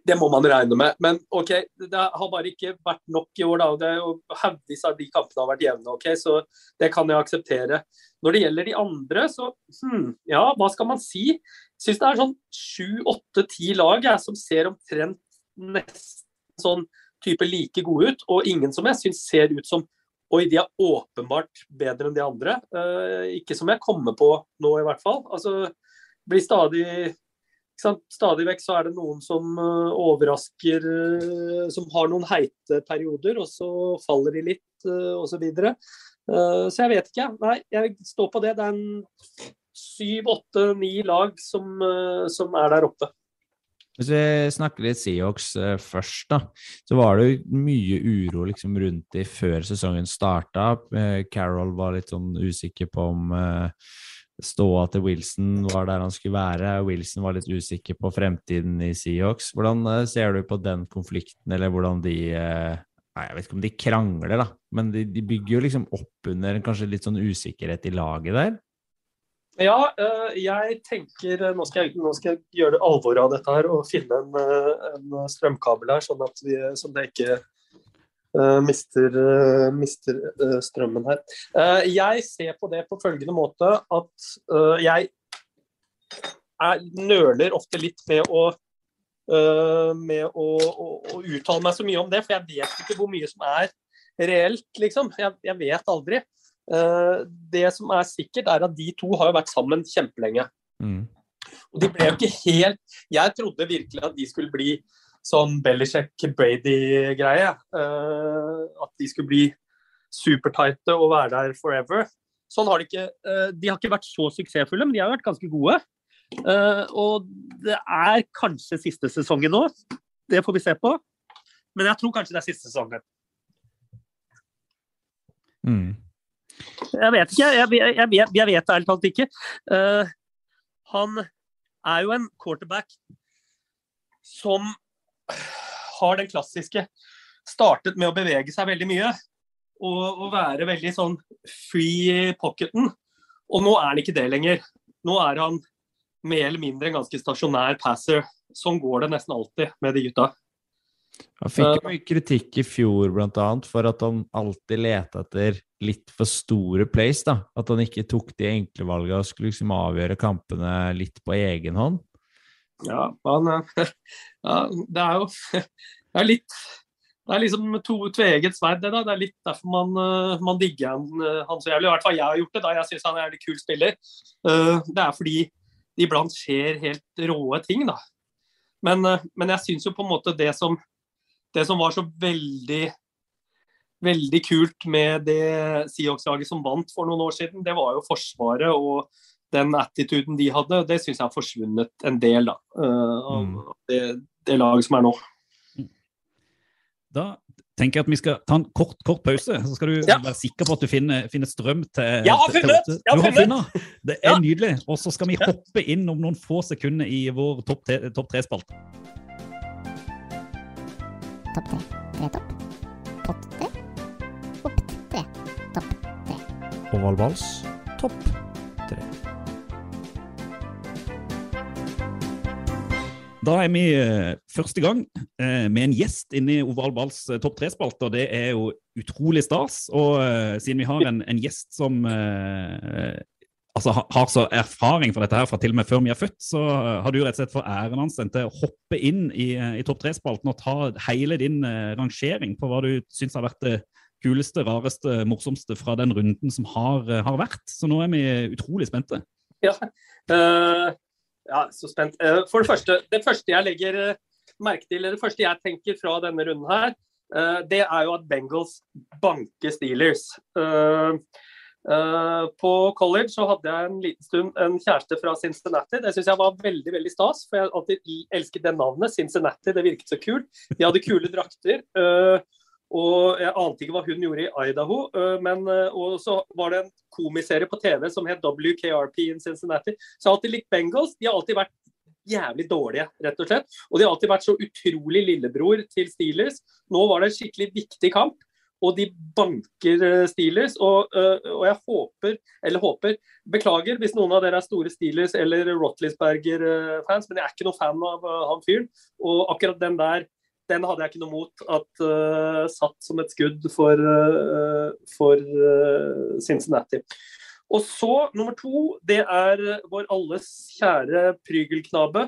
[SPEAKER 4] Det må man regne med. Men OK, det har bare ikke vært nok i år, da. Det, er jo Haugevis av de kampene har vært jevne, OK, så det kan jeg akseptere. Når det gjelder de andre, så hmm, ja, hva skal man si? Syns det er sånn sju, åtte, ti lag jeg, som ser omtrent nesten sånn type like gode ut, og ingen som jeg syns ser ut som Oi, de er åpenbart bedre enn de andre. Uh, ikke som jeg kommer på nå, i hvert fall. Altså, blir stadig Stadig vekk så er det noen som uh, overrasker, uh, som har noen heite perioder, og så faller de litt, uh, osv. Så, uh, så jeg vet ikke. Nei, jeg står på det. Det er en syv, åtte, ni lag som, eh, som er der oppe.
[SPEAKER 3] Hvis vi snakker litt Seahawks eh, først, da, så var det jo mye uro liksom rundt de før sesongen starta. Carol Carroll var litt sånn usikker på om eh, ståa til Wilson var der han skulle være. Wilson var litt usikker på fremtiden i Seahawks. Hvordan eh, ser du på den konflikten, eller hvordan de eh, Nei, jeg vet ikke om de krangler, da, men de, de bygger jo liksom opp under en kanskje litt sånn usikkerhet i laget der.
[SPEAKER 4] Ja, eh, jeg tenker eh, nå skal jeg, nå skal jeg gjøre alvor av dette her og finne en, eh, en strømkabel her, sånn at, vi, sånn at jeg ikke uh, mister, uh, mister uh, strømmen her. jeg ser på det på følgende måte at jeg er, nøler ofte litt med å med å, å, å, uttale meg så mye om det, for jeg vet ikke hvor mye som er reelt, liksom. Jeg, jeg vet aldri. Uh, det som er sikkert, er at de to har jo vært sammen kjempelenge. Mm. Og de ble jo ikke helt Jeg trodde virkelig at de skulle bli sånn Belichick-Brady-greie. Uh, at de skulle bli supertighte og være der forever. Sånn har de ikke uh, De har ikke vært så suksessfulle, men de har vært ganske gode. og det er kanskje siste sesongen nå. Det får vi se på. Men jeg tror kanskje det er siste sesongen. Mm. Jeg vet ikke. Jeg, jeg, jeg, vet, jeg ærlig talt ikke. Uh, han er jo en quarterback som har den klassiske Startet med å bevege seg veldig mye og, og være veldig sånn free pocketen. Og nå er han ikke det lenger. Nå er han mer eller mindre en ganske stasjonær passer. Sånn går det nesten alltid med de gutta.
[SPEAKER 3] Han fikk jo mye kritikk i fjor blant annet, for at han alltid lette etter litt for store plays. da, At han ikke tok de enkle valgene og skulle liksom avgjøre kampene litt på egen hånd.
[SPEAKER 4] Ja, han, ja det er jo det er litt det er liksom to tveegget sverd. Det, da. det er litt derfor man, uh, man digger han, uh, han så jævlig. I hvert fall jeg har gjort det. da, Jeg syns han er en kul spiller. Uh, det er fordi det iblant skjer helt råe ting, da. Men, men jeg syns jo på en måte det som det som var så veldig veldig kult med det Seahawks-laget som vant for noen år siden, det var jo Forsvaret og den attituden de hadde. Det syns jeg har forsvunnet en del da, uh, av mm. det, det, laget som er nå.
[SPEAKER 1] Da tenker jeg at vi skal ta en kort kort pause, så skal du ja. være sikker på at du finner, finner strøm til
[SPEAKER 4] Jeg har funnet!
[SPEAKER 1] Til, har funnet. Det er ja. nydelig. Og så skal vi hoppe inn om noen få sekunder i vår topp tre-spalte. Topp tre. Tre topp. Pott tre. Opp tre. Topp tre. Ovalvals. Topp tre. Da er vi uh, første gang uh, med en gjest inne i Oval Balls uh, topp tre-spalte. Det er jo utrolig stas. Og siden vi har en, en gjest som altså, har så erfaring fra dette her fra til og med før vi er født, så har du rett og slett for æren hans til å hoppe inn i, i topp tre-spalten og ta hele din eh, rangering på hva du syns har vært det kuleste, rareste, morsomste fra den runden som har, uh, har vært. Så nå er vi utrolig spente.
[SPEAKER 4] Ja, uh, ja så spent. for det første, det første jeg legger merke til, eller det første jeg tenker fra denne runden her, det er jo at Bengals banker Steelers. Uh, Uh, på college så hadde jeg en liten stund en kjæreste fra Cincinnati. Det syns jeg var veldig veldig stas, for jeg alltid elsket det navnet. Cincinnati, det virket så kult. De hadde kule drakter. Uh, og jeg ante ikke hva hun gjorde i Idaho. Uh, men og så var det en komiserie på TV som het WKRP in Cincinnati. Så jeg har alltid likt Bengals. De har alltid vært jævlig dårlige, rett og slett. Og de har alltid vært så utrolig lillebror til Steelers. Nå var det en skikkelig viktig kamp og de banker eh, Steelers. Og, eh, og, jeg håper, eller håper Beklager hvis noen av dere er store Steelers eller Rotlisberger-fans, men jeg er ikke noe fan av uh, han fyren. Og akkurat den der, den hadde jeg ikke noe mot at uh, satt som et skudd for, uh, for Cincinnati. Og så, nummer to, det er vår alles kjære prygelknabe,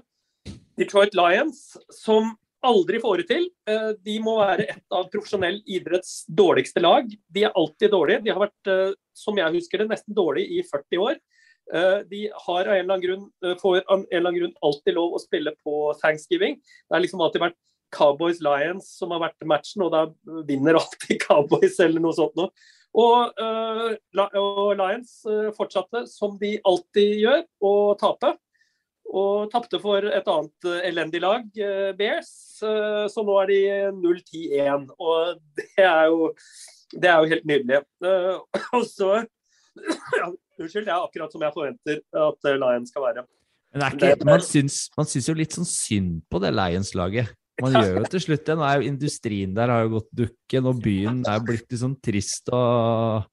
[SPEAKER 4] Detroit Lions, som aldri får det til. Eh, de må være et av profesjonell idretts dårligste lag. De er alltid dårlige. De har vært, eh, som jeg husker det, nesten dårlige i 40 år. Eh, de har av en eller annen grunn, får av en eller annen grunn alltid lov å spille på thanksgiving. Det har liksom alltid vært Cowboys Lions som har vært matchen, og da vinner alltid Cowboys eller noe sånt noe. Og, og Lions fortsatte, som de alltid gjør, å tape. Og tapte for et annet uh, elendig lag, Bears. så nå er de 0-10-1. Og det er, jo, det er jo helt nydelig. og så ja, Unnskyld, det er akkurat som jeg forventer at Lions skal være.
[SPEAKER 3] Men ikke, man, syns, man syns jo litt sånn synd på det Lions-laget. Man gjør jo til slutt det. Nå er jo industrien der har jo gått dukken, og byen er blitt litt sånn trist og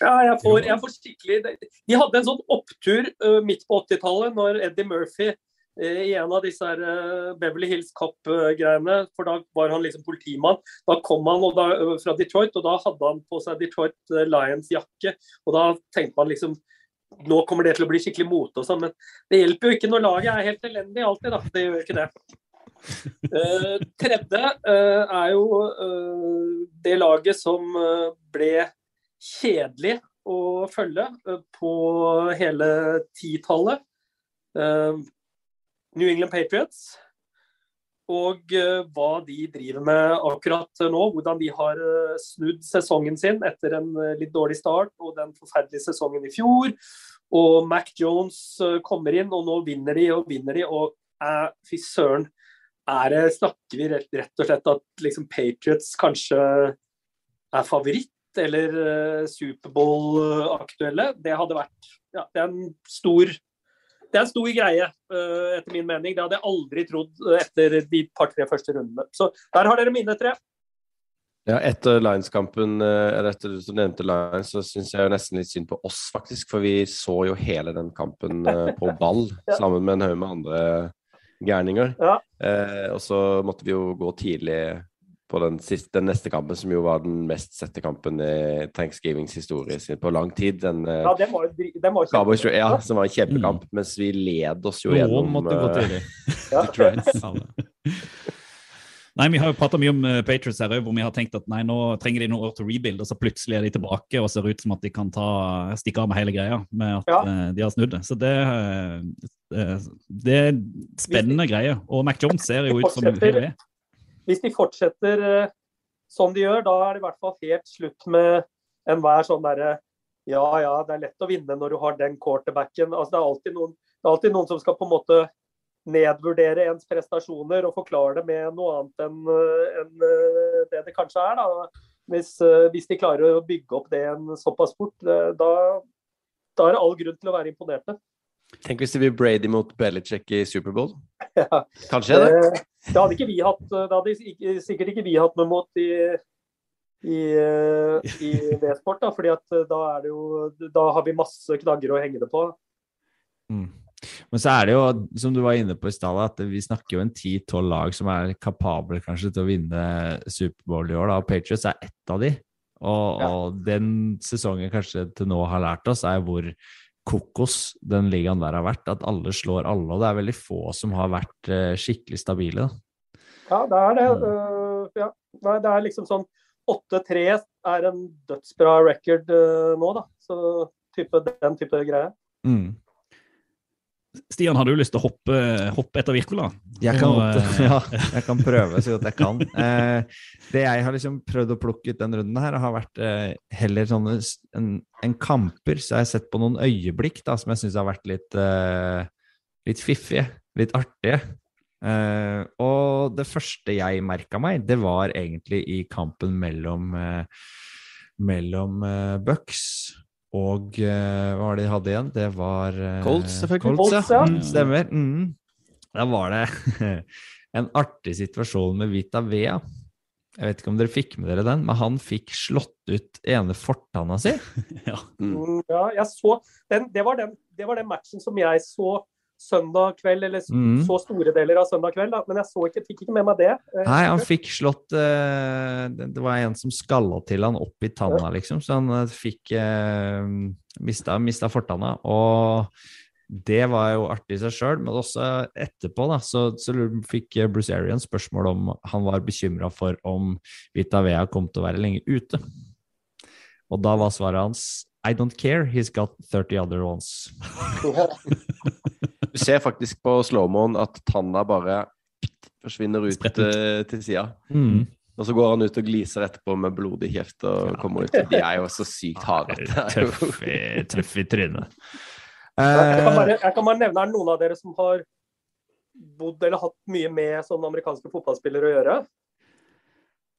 [SPEAKER 4] Ja, jeg får, jeg får skikkelig De hadde en sånn opptur uh, midt på 80-tallet, når Eddie Murphy uh, i en av disse her, uh, Beverly Hills Cop-greiene, for da var han liksom politimann. Da kom han da, fra Detroit, og da hadde han på seg Detroit Lions-jakke. Og da tenkte man liksom nå kommer det til å bli skikkelig mote og sånn, men det hjelper jo ikke når laget er helt elendig alltid, da. Det gjør ikke det. Tredje er jo det laget som ble kjedelig å følge på hele titallet. New England Patriots. Og hva de driver med akkurat nå. Hvordan de har snudd sesongen sin etter en litt dårlig start og den forferdelige sesongen i fjor. Og Mac Jones kommer inn, og nå vinner de og vinner de. Og fy søren, er det, snakker vi rett, rett, og slett at liksom Patriots kanskje er favoritt, eller uh, Superbowl-aktuelle? Det hadde vært ja, det er en stor det er en stor greie, uh, etter min mening. Det hadde jeg aldri trodd etter de par-tre første rundene. Så der har dere mine tre.
[SPEAKER 2] Ja, etter Lions-kampen, eh, eller etter du nevnte Lions, så syns jeg jo nesten litt synd på oss, faktisk. For vi så jo hele den kampen på ball ja. sammen med en haug med andre gærninger. Ja. Eh, og så måtte vi jo gå tidlig på den, siste, den, neste kampen, som jo var den mest sette kampen i Thanksgivings historie på lang tid. Den,
[SPEAKER 4] eh, ja, den var, den var
[SPEAKER 2] Cowboys, ja, som var en kjempekamp, mm. mens vi led oss jo
[SPEAKER 3] Noen
[SPEAKER 2] gjennom
[SPEAKER 3] måtte gå
[SPEAKER 2] eh,
[SPEAKER 3] tidlig.
[SPEAKER 1] ja. Nei, Vi har jo prata mye om uh, Patriots her, hvor vi har tenkt at nei, nå trenger de noen år til rebuild, og så plutselig er de tilbake og ser ut som at de kan ta, stikke av med hele greia med at ja. uh, de har snudd det. Så det, uh, det er spennende greier. Og Mac Jones ser jo ut som hun hel
[SPEAKER 4] Hvis de fortsetter som de gjør, da er det i hvert fall helt slutt med enhver sånn derre ja, ja, det er lett å vinne når du har den quarterbacken. Altså, det, er noen, det er alltid noen som skal på en måte nedvurdere ens prestasjoner og forklare det med noe annet enn en eh, det det kanskje er. Da. Hvis, eh, hvis, de klarer å bygge opp det en såpass fort, da, da er det all grunn til å være imponerte.
[SPEAKER 2] Tenk hvis det blir Brady mot Belichick i Superbowl.
[SPEAKER 4] Ja.
[SPEAKER 2] Kanskje det?
[SPEAKER 4] Det, det hadde ikke vi hatt, det hadde sikkert ikke vi hatt noe mot i, i, i V-sport, da, fordi at da, er det jo, da har vi masse knagger å henge det på.
[SPEAKER 3] Mm. Men så er det jo, som du var inne på i stad, at vi snakker jo en ti-tolv lag som er kapable kanskje til å vinne Superbowl i år. da, og Patriots er ett av de. Og, ja. og, den sesongen kanskje til nå har lært oss, er hvor kokos den ligaen der har vært. At alle slår alle, og det er veldig få som har vært uh, skikkelig stabile. Da.
[SPEAKER 4] Ja, det er det. Uh, ja. Nei, det er liksom sånn 8-3 er en dødsbra record uh, nå, da. Så type, den type greie.
[SPEAKER 3] Mm.
[SPEAKER 1] Stian, har du lyst til å hoppe, hoppe etter Wirkola?
[SPEAKER 3] Jeg kan, og, ja, jeg kan prøve så godt jeg kan. Eh, det jeg har liksom prøvd å plukke ut den runden her, har vært eh, heller sånne en, en, kamper. Så jeg har sett på noen øyeblikk da, som jeg syns har vært litt, eh, litt fiffige, litt artige. Eh, og det første jeg merka meg, det var egentlig i kampen mellom, eh, mellom eh, Bucks og uh, hva var det de hadde igjen? Det var uh,
[SPEAKER 2] Colts, selvfølgelig.
[SPEAKER 3] Colts, ja. Mm, stemmer. Mm. Da var det en artig situasjon med Vita Vea. Jeg vet ikke om dere fikk med dere den, men han fikk slått ut ene fortanna si.
[SPEAKER 4] ja. Mm. ja, jeg så den, det, var den, det var den matchen som jeg så søndag kveld, eller mm. så store deler av søndag kveld, da. men jeg så ikke, fikk ikke med meg det.
[SPEAKER 3] Eh, Nei, han fikk slått uh, Det var en som skalla til han opp i tanna, liksom, så han uh, fikk uh, mista, mista fortanna. Og det var jo artig i seg sjøl, men også etterpå da, så, så fikk Bruce Arian spørsmål om han var bekymra for om Vita Vea kom til å være lenge ute. Og da var svaret hans I don't care, he's got 30 other ones.
[SPEAKER 2] Du ser faktisk på slow-moen at tanna bare forsvinner ut, ut. Uh, til sida.
[SPEAKER 3] Mm.
[SPEAKER 2] Og så går han ut og gliser etterpå med blodig kjeft og kommer ut. De er jo så sykt harde. er
[SPEAKER 3] Tøff, i- tøff i trynet.
[SPEAKER 4] Jeg kan,
[SPEAKER 3] Eh,
[SPEAKER 4] bare, jeg kan bare nevne her noen av dere som har bodd eller hatt mye med sånne amerikanske fotballspillere å gjøre.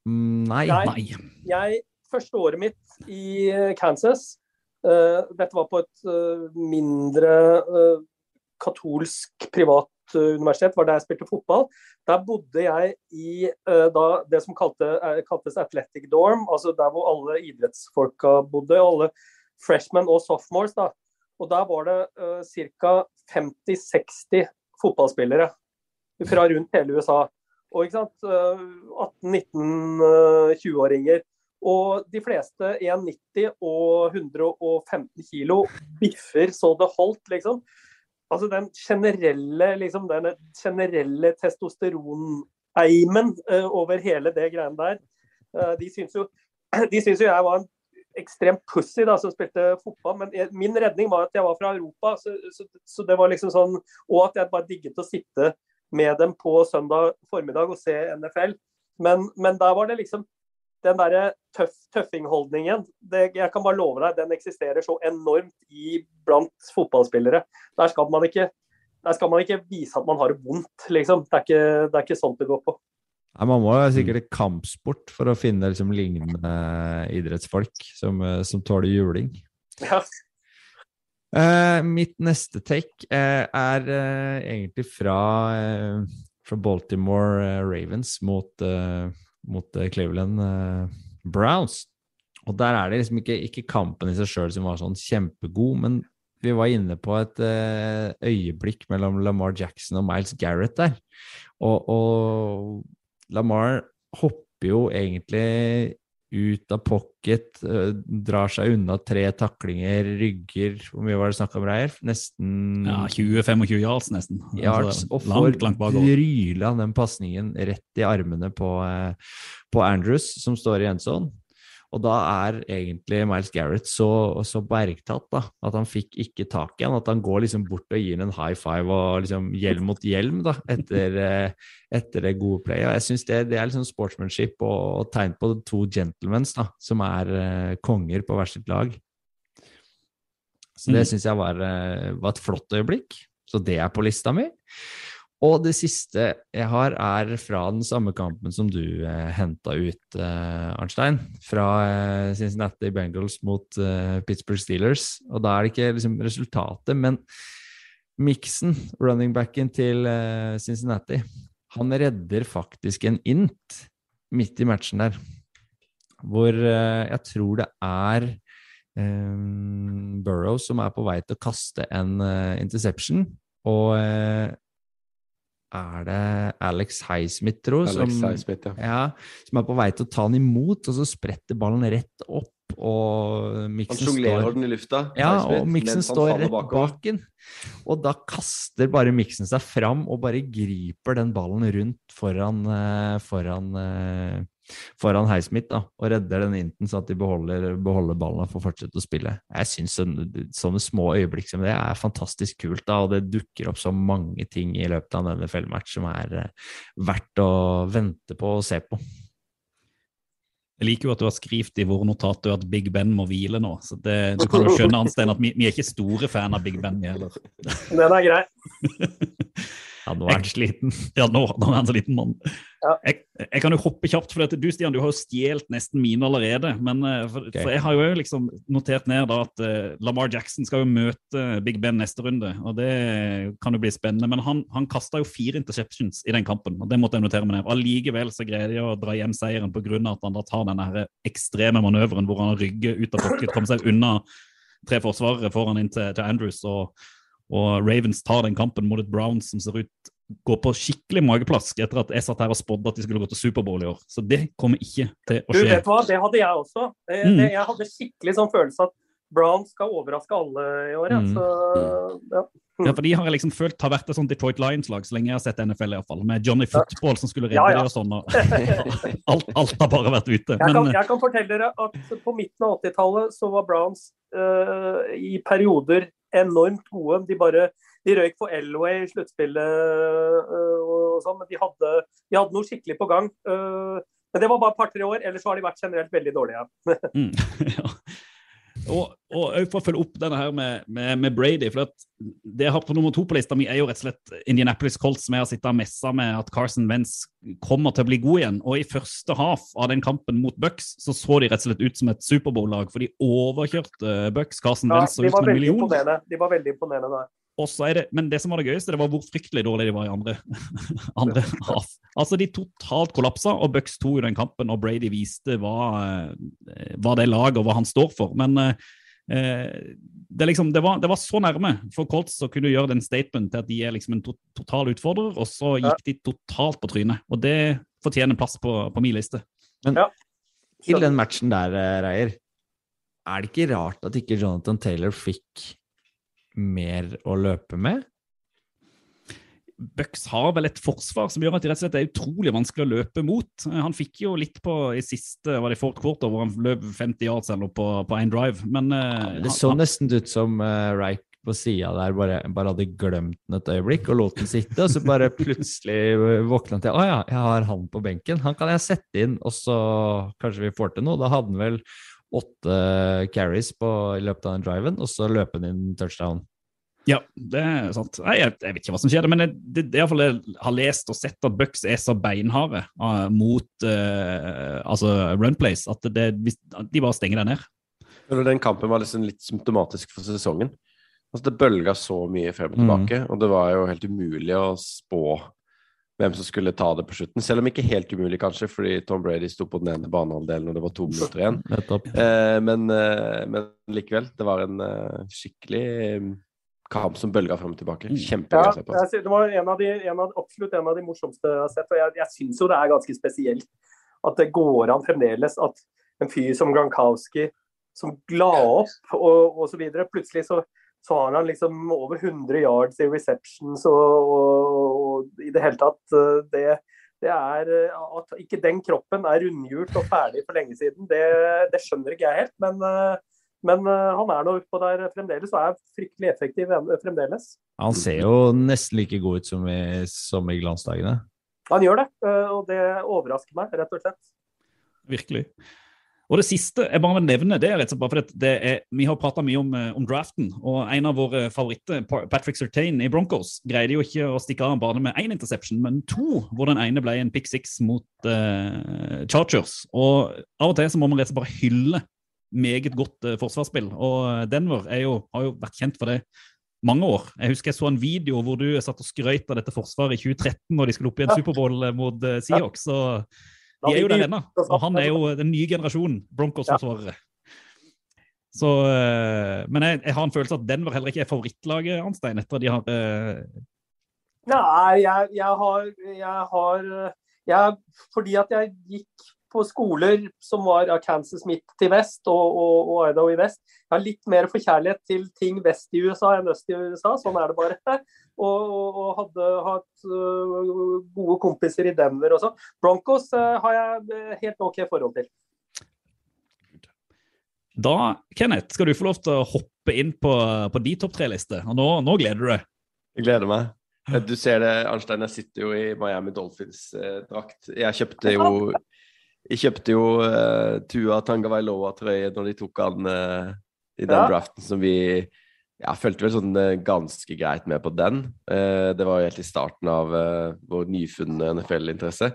[SPEAKER 3] mm, nei.
[SPEAKER 4] Nei.
[SPEAKER 1] Nei.
[SPEAKER 4] Jeg, første året mitt i eh, Kansas uh, Dette var på et uh, mindre eh, katolsk privat eh, universitet, var der jeg spilte fotball. Der bodde jeg i eh, da, det som kalte, eh, kaltes Athletic Dorm, altså der hvor alle idrettsfolka bodde. Alle freshmen og sophomores. da. Og der var det uh, ca. 50-60 fotballspillere fra rundt hele USA. Og ikke sant, uh, 18-19-20-åringer. Og de fleste 1,90 og 115 kilo biffer så det holdt, liksom. Altså den generelle, liksom, den generelle testosteroneimen uh, over hele det greiene der. Uh, de syns jo, de syns jo jeg var en ekstremt pussy da, som spilte fotball, men jeg, min redning var at jeg var fra Europa. Så, så, så det var liksom sånn, Og at jeg bare digget å sitte med dem på søndag formiddag og se NFL. Men, men der var det liksom den derre tøff, tøffingholdningen. Jeg kan bare love deg, den eksisterer så enormt i blant fotballspillere. Der skal man ikke der skal man ikke vise at man har det vondt, liksom. Det er ikke, det er ikke sånt det går på.
[SPEAKER 3] Nei, man må jo sikkert i kampsport for å finne liksom, lignende idrettsfolk som, eh, som tåler juling.
[SPEAKER 4] Ja.
[SPEAKER 3] Uh, mitt neste take uh, er uh, egentlig fra, fra Baltimore Ravens mot, mot eh, Cleveland eh, Browns. Og der er det liksom ikke, ikke kampen i seg sjøl som var sånn kjempegod, men vi var inne på et eh, øyeblikk mellom Lamar Jackson og Miles Garrett der. Og, og Lamar hopper jo egentlig ut av pocket, eh, drar seg unna tre taklinger, rygger Hvor mye var det snakk om, Reier? Nesten
[SPEAKER 1] Ja, 20-25 yards nesten.
[SPEAKER 3] yards,
[SPEAKER 1] Altså,
[SPEAKER 3] og får av den pasningen rett i armene på, eh, på Andrews, som står i endzone. Og da er egentlig Miles Garrett så, så bergtatt da, at han fikk ikke tak i han. At han går liksom bort og gir en high five og liksom hjelm mot hjelm da, etter, eh, etter det gode playet. Og jeg syns det, det er liksom sportsmanship og, og tegn på to gentlemans da, som er uh, konger på hver sitt lag. Så det
[SPEAKER 1] Mm.
[SPEAKER 3] syns jeg var, eh, var et flott øyeblikk. Så det er på lista mi. Og det siste jeg har, er fra den samme kampen som du eh, henta ut, eh, Arnstein. Fra eh, Cincinnati Bengals mot eh, Pittsburgh Steelers. Og da er det ikke liksom resultatet, men miksen, running backen til eh, Cincinnati, han redder faktisk en int midt i matchen der. Hvor eh, jeg tror det er eh, Burrow som er på vei til å kaste en eh, interception. Og er det Alex Highsmith, tro, som,
[SPEAKER 2] Highsmith, ja.
[SPEAKER 3] ja, som er på vei til å ta den imot, og så spretter ballen rett opp, og
[SPEAKER 2] Han
[SPEAKER 3] står
[SPEAKER 2] den i lufta.
[SPEAKER 3] ja,
[SPEAKER 2] Highsmith,
[SPEAKER 3] og
[SPEAKER 2] miksen
[SPEAKER 3] står rett
[SPEAKER 2] bakover.
[SPEAKER 3] bak den. Og da kaster bare Mixon seg fram og bare griper den ballen rundt foran, eh, foran, eh, foran Heismith da, og redder den inten så at de beholder, beholder ballen og får fortsette å spille. Jeg syns sånne, sånne små øyeblikk som det er fantastisk kult, da, og det dukker opp så mange ting i løpet av en NFL-match som er eh, verdt å vente på og se på.
[SPEAKER 1] Jeg liker jo at du har skrevet i våre notater at Big Ben må hvile nå. så det, Du kan jo skjønne Anstein, at vi, vi er ikke store fan av Big Ben vi heller.
[SPEAKER 4] Den er grei.
[SPEAKER 3] Ja, nå er han sliten.
[SPEAKER 1] Ja, nå, nå er han så liten mann.
[SPEAKER 4] Ja.
[SPEAKER 1] Jeg, jeg kan jo hoppe kjapt, for du Stian, du har jo stjålet nesten mine allerede. Men eh, for,
[SPEAKER 3] okay.
[SPEAKER 1] for jeg har jo liksom notert ned da at uh, Lamar Jackson skal jo møte Big Ben neste runde. og Det kan jo bli spennende. Men han, han kasta jo fire interceptions i den kampen, og det måtte jeg notere meg ned. Allikevel så greide de å dra hjem seieren pga. at han da tar den ekstreme manøveren hvor han rygger ut av pocket, kommer seg unna tre forsvarere foran inn til, til Andrews. og og Ravens tar den kampen mot et Browns som ser ut går på skikkelig mageplask etter at jeg satt her og spådde at de skulle gå til Superbowl i år. Så det kommer ikke til å skje.
[SPEAKER 4] Du, vet hva? Det hadde jeg også. Det,
[SPEAKER 1] Mm.
[SPEAKER 4] det, jeg hadde skikkelig sånn følelse at Brown skal overraske alle i år. Ja.
[SPEAKER 3] Mm.
[SPEAKER 4] Så, ja.
[SPEAKER 1] Ja, for De har jeg liksom følt har vært et sånt Detroit Lions-lag så lenge jeg har sett NFL, i hvert fall, med Johnny Football som skulle redde
[SPEAKER 4] Ja, ja.
[SPEAKER 1] dem og sånn. Og alt, alt har bare vært ute.
[SPEAKER 4] Jeg, kan,
[SPEAKER 1] Men
[SPEAKER 4] jeg kan fortelle dere at på midten av 80-tallet så var Browns uh, i perioder enormt gode. De bare de røyk for Elway i sluttspillet eh, og sånn, men de hadde, de hadde noe skikkelig på gang. Eh, Men det var bare et par-tre år, ellers så har de vært generelt veldig dårlige.
[SPEAKER 1] Mm, ja. Og, og for å følge opp denne her med, med, med Brady for Det jeg har på nummer to på lista mi, er jo rett og slett Indianapolis Colts, som jeg har sittet og messa med at Carson Wentz kommer til å bli god igjen. Og i første half av den kampen mot Bucks så så de rett og slett ut som et Superbowl-lag, for de overkjørte Bucks. Carson
[SPEAKER 4] Ja,
[SPEAKER 1] Wentz så ut som
[SPEAKER 4] var
[SPEAKER 1] en million.
[SPEAKER 4] De var veldig imponerende da.
[SPEAKER 1] Og er det, men det som var det gøyeste, det var hvor fryktelig dårlig de var i andre, andre half. Altså, de totalt kollapsa, og Bucks tok i den kampen, og Brady viste hva, eh, hva det laget og hva han står for. Men eh, det, er liksom, det, var, det var så nærme for Colts å kunne gjøre den statement til at de er liksom en to total utfordrer, og så gikk de totalt på trynet. Og det fortjener plass på, på min liste.
[SPEAKER 3] Men
[SPEAKER 4] Ja.
[SPEAKER 3] til den matchen der, eh, Reier, er det ikke rart at ikke Jonathan Taylor fikk mer å løpe med?
[SPEAKER 1] Bucks har vel et forsvar som gjør at de rett og slett er utrolig vanskelig å løpe mot. Eh, Han fikk jo litt på i siste var det fourth quarter, hvor han løp 50 yards eller på, på én drive, men ja,
[SPEAKER 3] Det så
[SPEAKER 1] han-
[SPEAKER 3] nesten ut som uh, Reich på sida der bare, bare hadde glemt den et øyeblikk og lot den sitte, og så bare plutselig eh, våkna han til Å ja, jeg har han på benken. Han kan jeg sette inn, og så kanskje vi får til noe. Da hadde han vel åtte carries på, i løpet av den driven, og så løpe han inn touchdown.
[SPEAKER 1] Ja, det er sant. Nei, jeg, jeg vet ikke hva som skjer, men det, det, det jeg, jeg har lest og sett at Bucks er så beinharde uh, mot uh, altså run plays at, det, de bare stenger deg ned.
[SPEAKER 2] Den kampen var liksom litt symptomatisk for sesongen. Altså Det bølga så mye frem og
[SPEAKER 3] Mm.
[SPEAKER 2] tilbake, og det var jo helt umulig å spå hvem som skulle ta det på slutten. Selv om ikke helt umulig, kanskje, fordi Tom Brady sto på den ene banehalvdelen, og det var to minutter igjen. Eh, men, eh, men likevel, det var en eh, skikkelig eh, kamp som bølga frem og tilbake.
[SPEAKER 1] Mm.
[SPEAKER 2] Kjempegøy å se på.
[SPEAKER 4] Ja, det var en av de, en av, absolutt en av de morsomste jeg har sett. og Jeg, jeg syns jo det er ganske spesielt at det går an fremdeles at en fyr som Gronkowski, som la opp og, osv., plutselig så, så har han liksom over 100 yards i receptions og, og, og i det hele tatt eh, det, det er eh, At ikke den kroppen er rundhjult og ferdig for lenge siden, det, det skjønner ikke jeg helt. Men, eh, men han er nå utpå der fremdeles og er fryktelig effektiv fremdeles.
[SPEAKER 3] Han ser jo nesten like god ut som i, som i glansdagene.
[SPEAKER 4] Han gjør det, og det overrasker meg, rett og slett.
[SPEAKER 1] Virkelig. Og det siste jeg bare vil nevne, det er rett og slett bare fordi er, vi har prata mye om, eh, om draften, og en av våre favoritter, Patrick Surtain i Broncos, greide jo ikke å stikke av bare med én interception, men to, hvor den ene ble en pick six mot uh, Chargers. Og av og til så må man rett og slett bare hylle meget godt uh, forsvarsspill, og Denver er jo, har jo vært kjent for det mange år. Jeg husker jeg så en video hvor du satt og skrøt av dette forsvaret i 2013 når de skulle opp i en Superbowl mot uh, Seahawks.
[SPEAKER 4] Da
[SPEAKER 1] de er jo der ennå, og han er jo den nye generasjonen Broncos-forsvarere. Så, eh, Men jeg, jeg har en følelse at Denver heller ikke er favorittlaget, Arnstein, etter at de har eh,
[SPEAKER 4] Nei, jeg, jeg har, jeg har jeg, Fordi at jeg gikk på skoler som var av Kansas midt til vest og, og, og Idaho i vest. Jeg har litt mer forkjærlighet til ting vest i USA enn øst i USA. Sånn er det bare. Og, og, hadde hatt øh, gode kompiser i Denver også. Broncos øh, har jeg øh, helt OK forhold til.
[SPEAKER 1] Da, Kenneth, skal du få lov til å hoppe inn på, på de topp tre-liste. Og nå, nå gleder du deg.
[SPEAKER 2] Jeg gleder meg. Eh, Du ser det, Arnstein, jeg sitter jo i Miami Dolphins-drakt. jeg kjøpte jo Jeg kjøpte jo uh, Tua Tangavailoa-trøye når de tok han uh, i den
[SPEAKER 4] Ja.
[SPEAKER 2] draften som vi Jeg følte vel sånn uh, ganske greit med på den. Det var jo helt i starten av vår nyfunne NFL-interesse.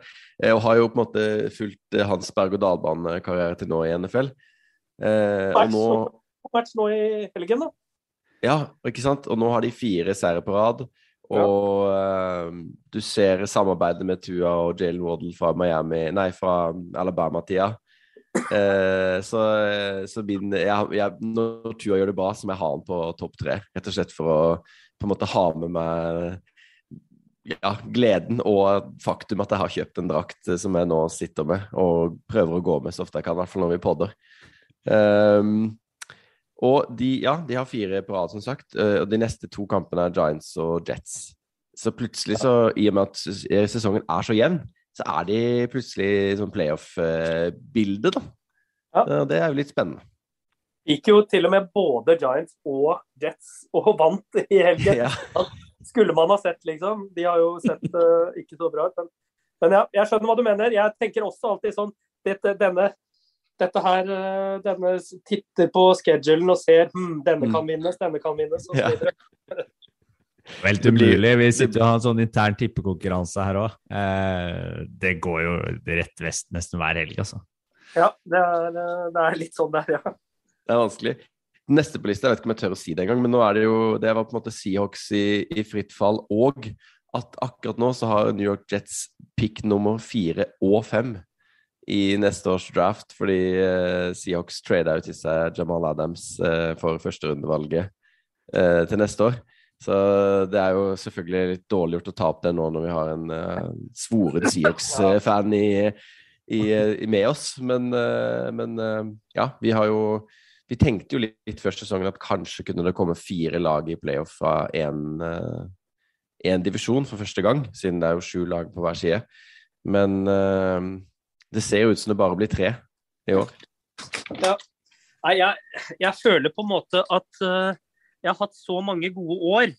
[SPEAKER 2] Og har jo på en måte fulgt hans berg-og-dal-bane-karriere til nå i NFL. Og nå-
[SPEAKER 4] match nå i helgen, da.
[SPEAKER 2] ja, ikke sant? Og nå har de fire seire på rad. Og uh, du ser samarbeidet med Tua og Jalen Waddle fra Miami Nei, fra Alabama-tida. Uh, så, så min jeg, jeg, Når Tua gjør det bra, så må jeg ha han på topp tre. Rett og slett for å på en måte ha med meg ja, gleden og faktum at jeg har kjøpt en drakt som jeg nå sitter med og prøver å gå med så ofte jeg kan, i hvert fall når vi podder. Um, og de, ja, de har fire på rad, som sagt. eh, Og de neste to kampene er Giants og Jets. Så plutselig, så, i og med at eh, sesongen er så jevn, så er de plutselig sånn playoff-bilde, da.
[SPEAKER 4] Ja.
[SPEAKER 2] Eh, Det er jo litt spennende.
[SPEAKER 4] Gikk jo til og med både Giants og Jets og vant i helgen.
[SPEAKER 2] Ja.
[SPEAKER 4] Skulle man ha sett, liksom. De har jo sett uh, ikke så bra ut. Men, Men ja, jeg skjønner hva du mener. Jeg tenker også alltid sånn dette, denne, dette her, eh, denne titter på schedulen og ser hm, denne kan vinnes, denne kan vinnes. Og så
[SPEAKER 2] Ja.
[SPEAKER 3] Helt umulig. Vi sitter og har en sånn intern tippekonkurranse her òg. Eh, det går jo rett vest nesten hver helg, altså.
[SPEAKER 4] Ja, det er, eh, det er litt sånn der, ja.
[SPEAKER 2] Det er vanskelig. Neste på lista, jeg vet ikke om jeg tør å si det engang, men nå er det jo Det var på en måte Seahawks i, i fritt fall, og at akkurat nå så har New York Jets pick nummer fire og fem i neste års draft, fordi uh, Seahawks trada ut i seg Jamal Adams uh, for førsterundevalget uh, til neste år. Så det er jo selvfølgelig litt dårlig gjort å ta opp det nå når vi har en uh, svoret Seahawks-fan i, i, i, med oss. Men, eh, men eh, ja, vi har jo Vi tenkte jo litt, litt før sesongen at kanskje kunne det komme fire lag i playoff fra én divisjon for første gang, siden det er jo sju lag på hver side. Men eh, det ser jo ut som det bare blir tre i år.
[SPEAKER 4] Nei, jeg, jeg føler på en måte at uh, jeg har hatt så mange gode år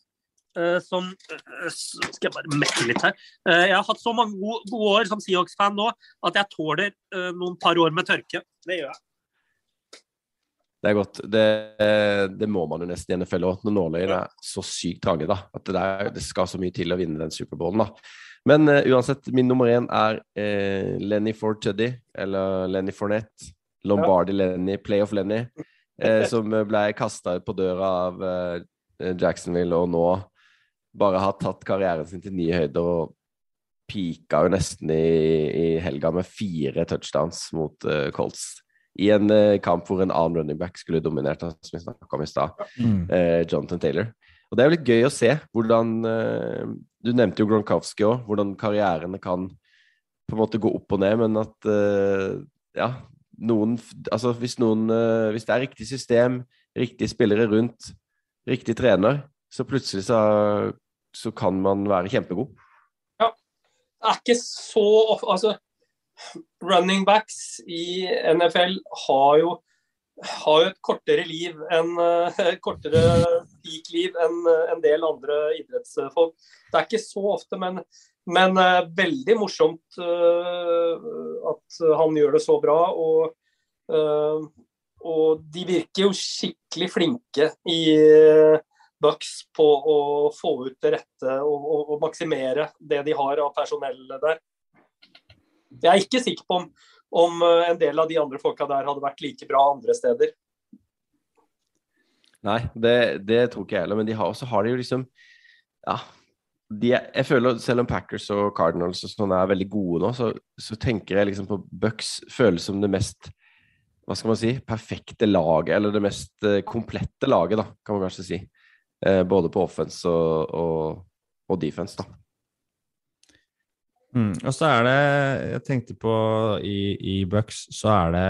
[SPEAKER 4] uh, som uh, Skal jeg bare mekke litt her. Jeg har hatt så mange gode, gode år som Seahawks-fan nå at jeg tåler noen par år med tørke. Det gjør jeg.
[SPEAKER 2] Det er godt. Det, det må man jo nesten i NFL òg, når nåløyene er så sykt trange. da, At det, der, det skal så mye til å vinne den Superbowlen. da. Men uh, uansett, min nummer én er uh, Lenny Ford Tuddy, eller Lenny Fornett. Lombardi Lenny, Playoff Lenny, uh, som ble kasta ut på døra av Jacksonville, og nå bare har tatt karrieren sin til nye høyder og pika jo nesten i, i helga med fire touchdowns mot Colts i en eh, kamp hvor en annen running back skulle dominert, som vi snakket om i stad, eh, Jonathan Taylor. Og Det er jo litt gøy å se hvordan eh, Du nevnte jo Gronkowski òg, hvordan karrierene kan på en måte gå opp og ned, men at eh, ja, noen Altså hvis noen eh, Hvis det er riktig system, riktige spillere rundt, riktig trener, så plutselig så, så kan man være kjempegod. Ja.
[SPEAKER 4] Det er ikke så Altså, running backs i NFL har jo har jo et kortere liv enn eh, kortere peak-liv enn eh, en del andre idrettsfolk. Det er ikke så ofte, men, men eh, veldig morsomt at han gjør det så bra. Og, og de virker jo skikkelig flinke i Bucks på å få ut det rette og, og, og maksimere det de har av personell der. Jeg er ikke sikker på om, om eh, en del av de andre folka der hadde vært like bra andre steder.
[SPEAKER 2] Nei, det, det tror ikke jeg heller, men de har, også har de jo liksom Ja. De jeg føler Selv om Packers og Cardinals og sånn er veldig gode nå, så, så tenker jeg liksom på Bucks føles som det mest hva skal man si, perfekte laget, eller det mest eh, komplette laget, da, kan man kanskje si. Eh, både på offense og, og, og defense, da.
[SPEAKER 3] Mm. Og så er det Jeg tenkte på i, i Bucks, så er det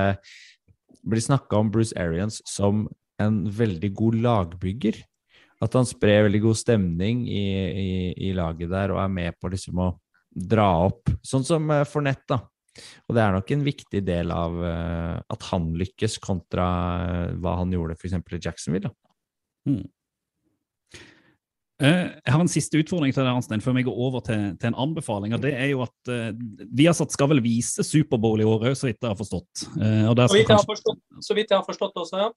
[SPEAKER 3] blir snakka om Bruce Arians som en veldig god lagbygger. At han sprer veldig god stemning i, i, i laget der og er med på liksom å dra opp. Sånn som Fornett, Fournette, da. Og det er nok en viktig del av eh, at han lykkes, kontra eh, hva han gjorde f.eks. i Jacksonville. Da.
[SPEAKER 1] Eh, Jeg har en siste utfordring til deg, Arnstein, før vi går over til, til en anbefaling. og det er jo at uh, satt skal vel vise Superbowl i år òg, så vidt jeg har forstått. Uh, og
[SPEAKER 4] Så vidt jeg har forstått, så vidt jeg har forstått også, ja.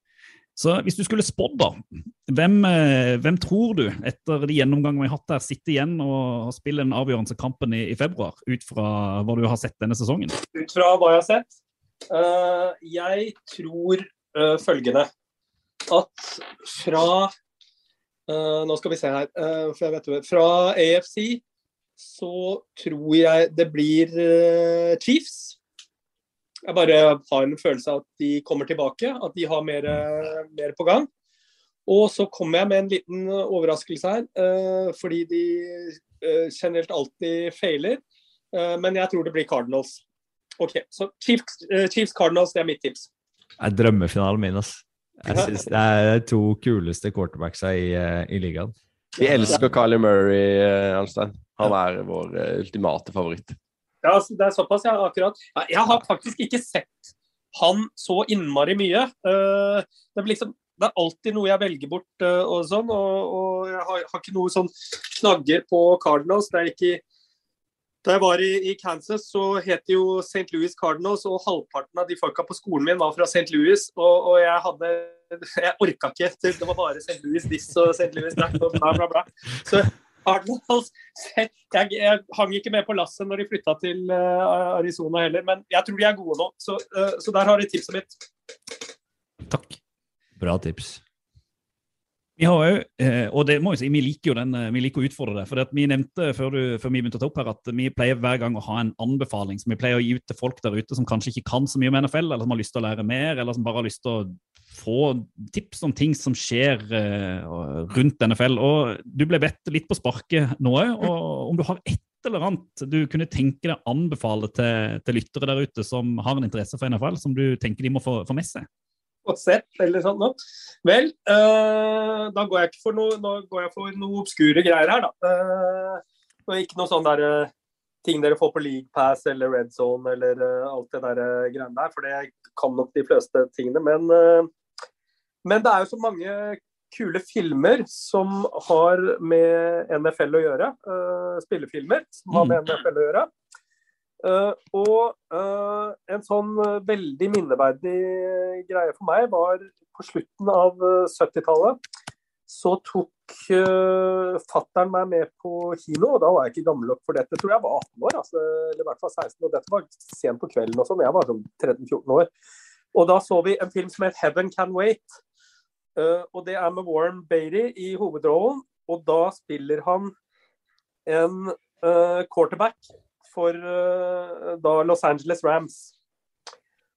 [SPEAKER 1] Så hvis du skulle spådd, da, hvem, uh, hvem tror du, etter de gjennomgangene vi har hatt der, sitter igjen og spiller den avgjørende kampen i, i februar, ut fra hva du har sett denne sesongen?
[SPEAKER 4] Ut fra hva jeg har sett. eh, jeg tror eh, følgende At fra eh, Nå skal vi se her. eh, for jeg vet jo, fra AFC så tror jeg det blir eh, Chiefs. Jeg bare har en følelse av at de kommer tilbake, at de har mer, eh, mer på gang. Og så kommer jeg med en liten overraskelse her, eh, fordi de eh, generelt alltid feiler. Eh, men jeg tror det blir Cardinals. Ok, så Chiefs, eh, Chiefs Cardinals, det er mitt tips.
[SPEAKER 3] Det er drømmefinalen min, altså. Jeg synes det er to kuleste quarterbacksa i, eh, i ligaen.
[SPEAKER 2] Vi elsker Kylie Murray, eh, Arnstein. Han er vår eh, ultimate favoritt.
[SPEAKER 4] Ja, altså, det er såpass, ja, akkurat. Jeg har faktisk ikke sett han så innmari mye. Eh, Det er, liksom, det er alltid noe jeg velger bort og sånn, og, og jeg har, har ikke noe sånn knagger på Cardinals. Det er ikke Da jeg var i, i Kansas, så het det jo St. Louis Cardinals, og halvparten av de folka på skolen min var fra St. Louis. Og, og jeg hadde Jeg orka ikke. Det var bare St. Louis diss og St. Louis that og bla, bla, bla. Så Cardinals jeg, jeg hang ikke med på lasset når de flytta til uh, Arizona heller, men jeg tror de er gode nå. Så, uh, så der har de tipset mitt.
[SPEAKER 3] Takk. Bra tips.
[SPEAKER 1] Vi har jo, eh, og det må jeg si, vi liker jo den, eh, vi liker å utfordre det. for Vi nevnte før, du, før vi begynte å ta opp her at vi pleier hver gang å ha en anbefaling som vi pleier å gi ut til folk der ute som kanskje ikke kan så mye om NFL, eller som har lyst til å lære mer, eller som bare har lyst til å få tips om ting som skjer eh, rundt NFL. Og Du ble bedt litt på sparket nå òg, og om du har et eller annet du kunne tenke deg å anbefale til, til lyttere der ute som har en interesse for NFL, som du tenker de må få, få med seg?
[SPEAKER 4] Og sett, eller sånn noe. Vel, uh, da går jeg ikke for noe, nå går jeg for noe obskure greier her, da. Uh, og ikke noe sånn der uh, ting dere får på League Pass eller Red Zone eller uh, alt det der greiene der, for det kan nok de fleste tingene. Men, men det er jo så mange kule filmer som har med NFL å gjøre. spillefilmer som har med mm. NFL å gjøre. Uh, og uh, en sånn uh, veldig minneverdig greie for meg var på slutten av 70-tallet. Så tok uh, fattern meg med på kino, og da var jeg ikke gammel nok for dette. Jeg tror jeg var 18 år, altså, eller i hvert fall 16, og dette var sent på kvelden og sånn. Jeg var sånn 13-14 år. Og da så vi en film som het 'Heaven Can Wait'. og det er med Warren Beatty i hovedrollen, og da spiller han en quarterback for uh, da Los Angeles Rams.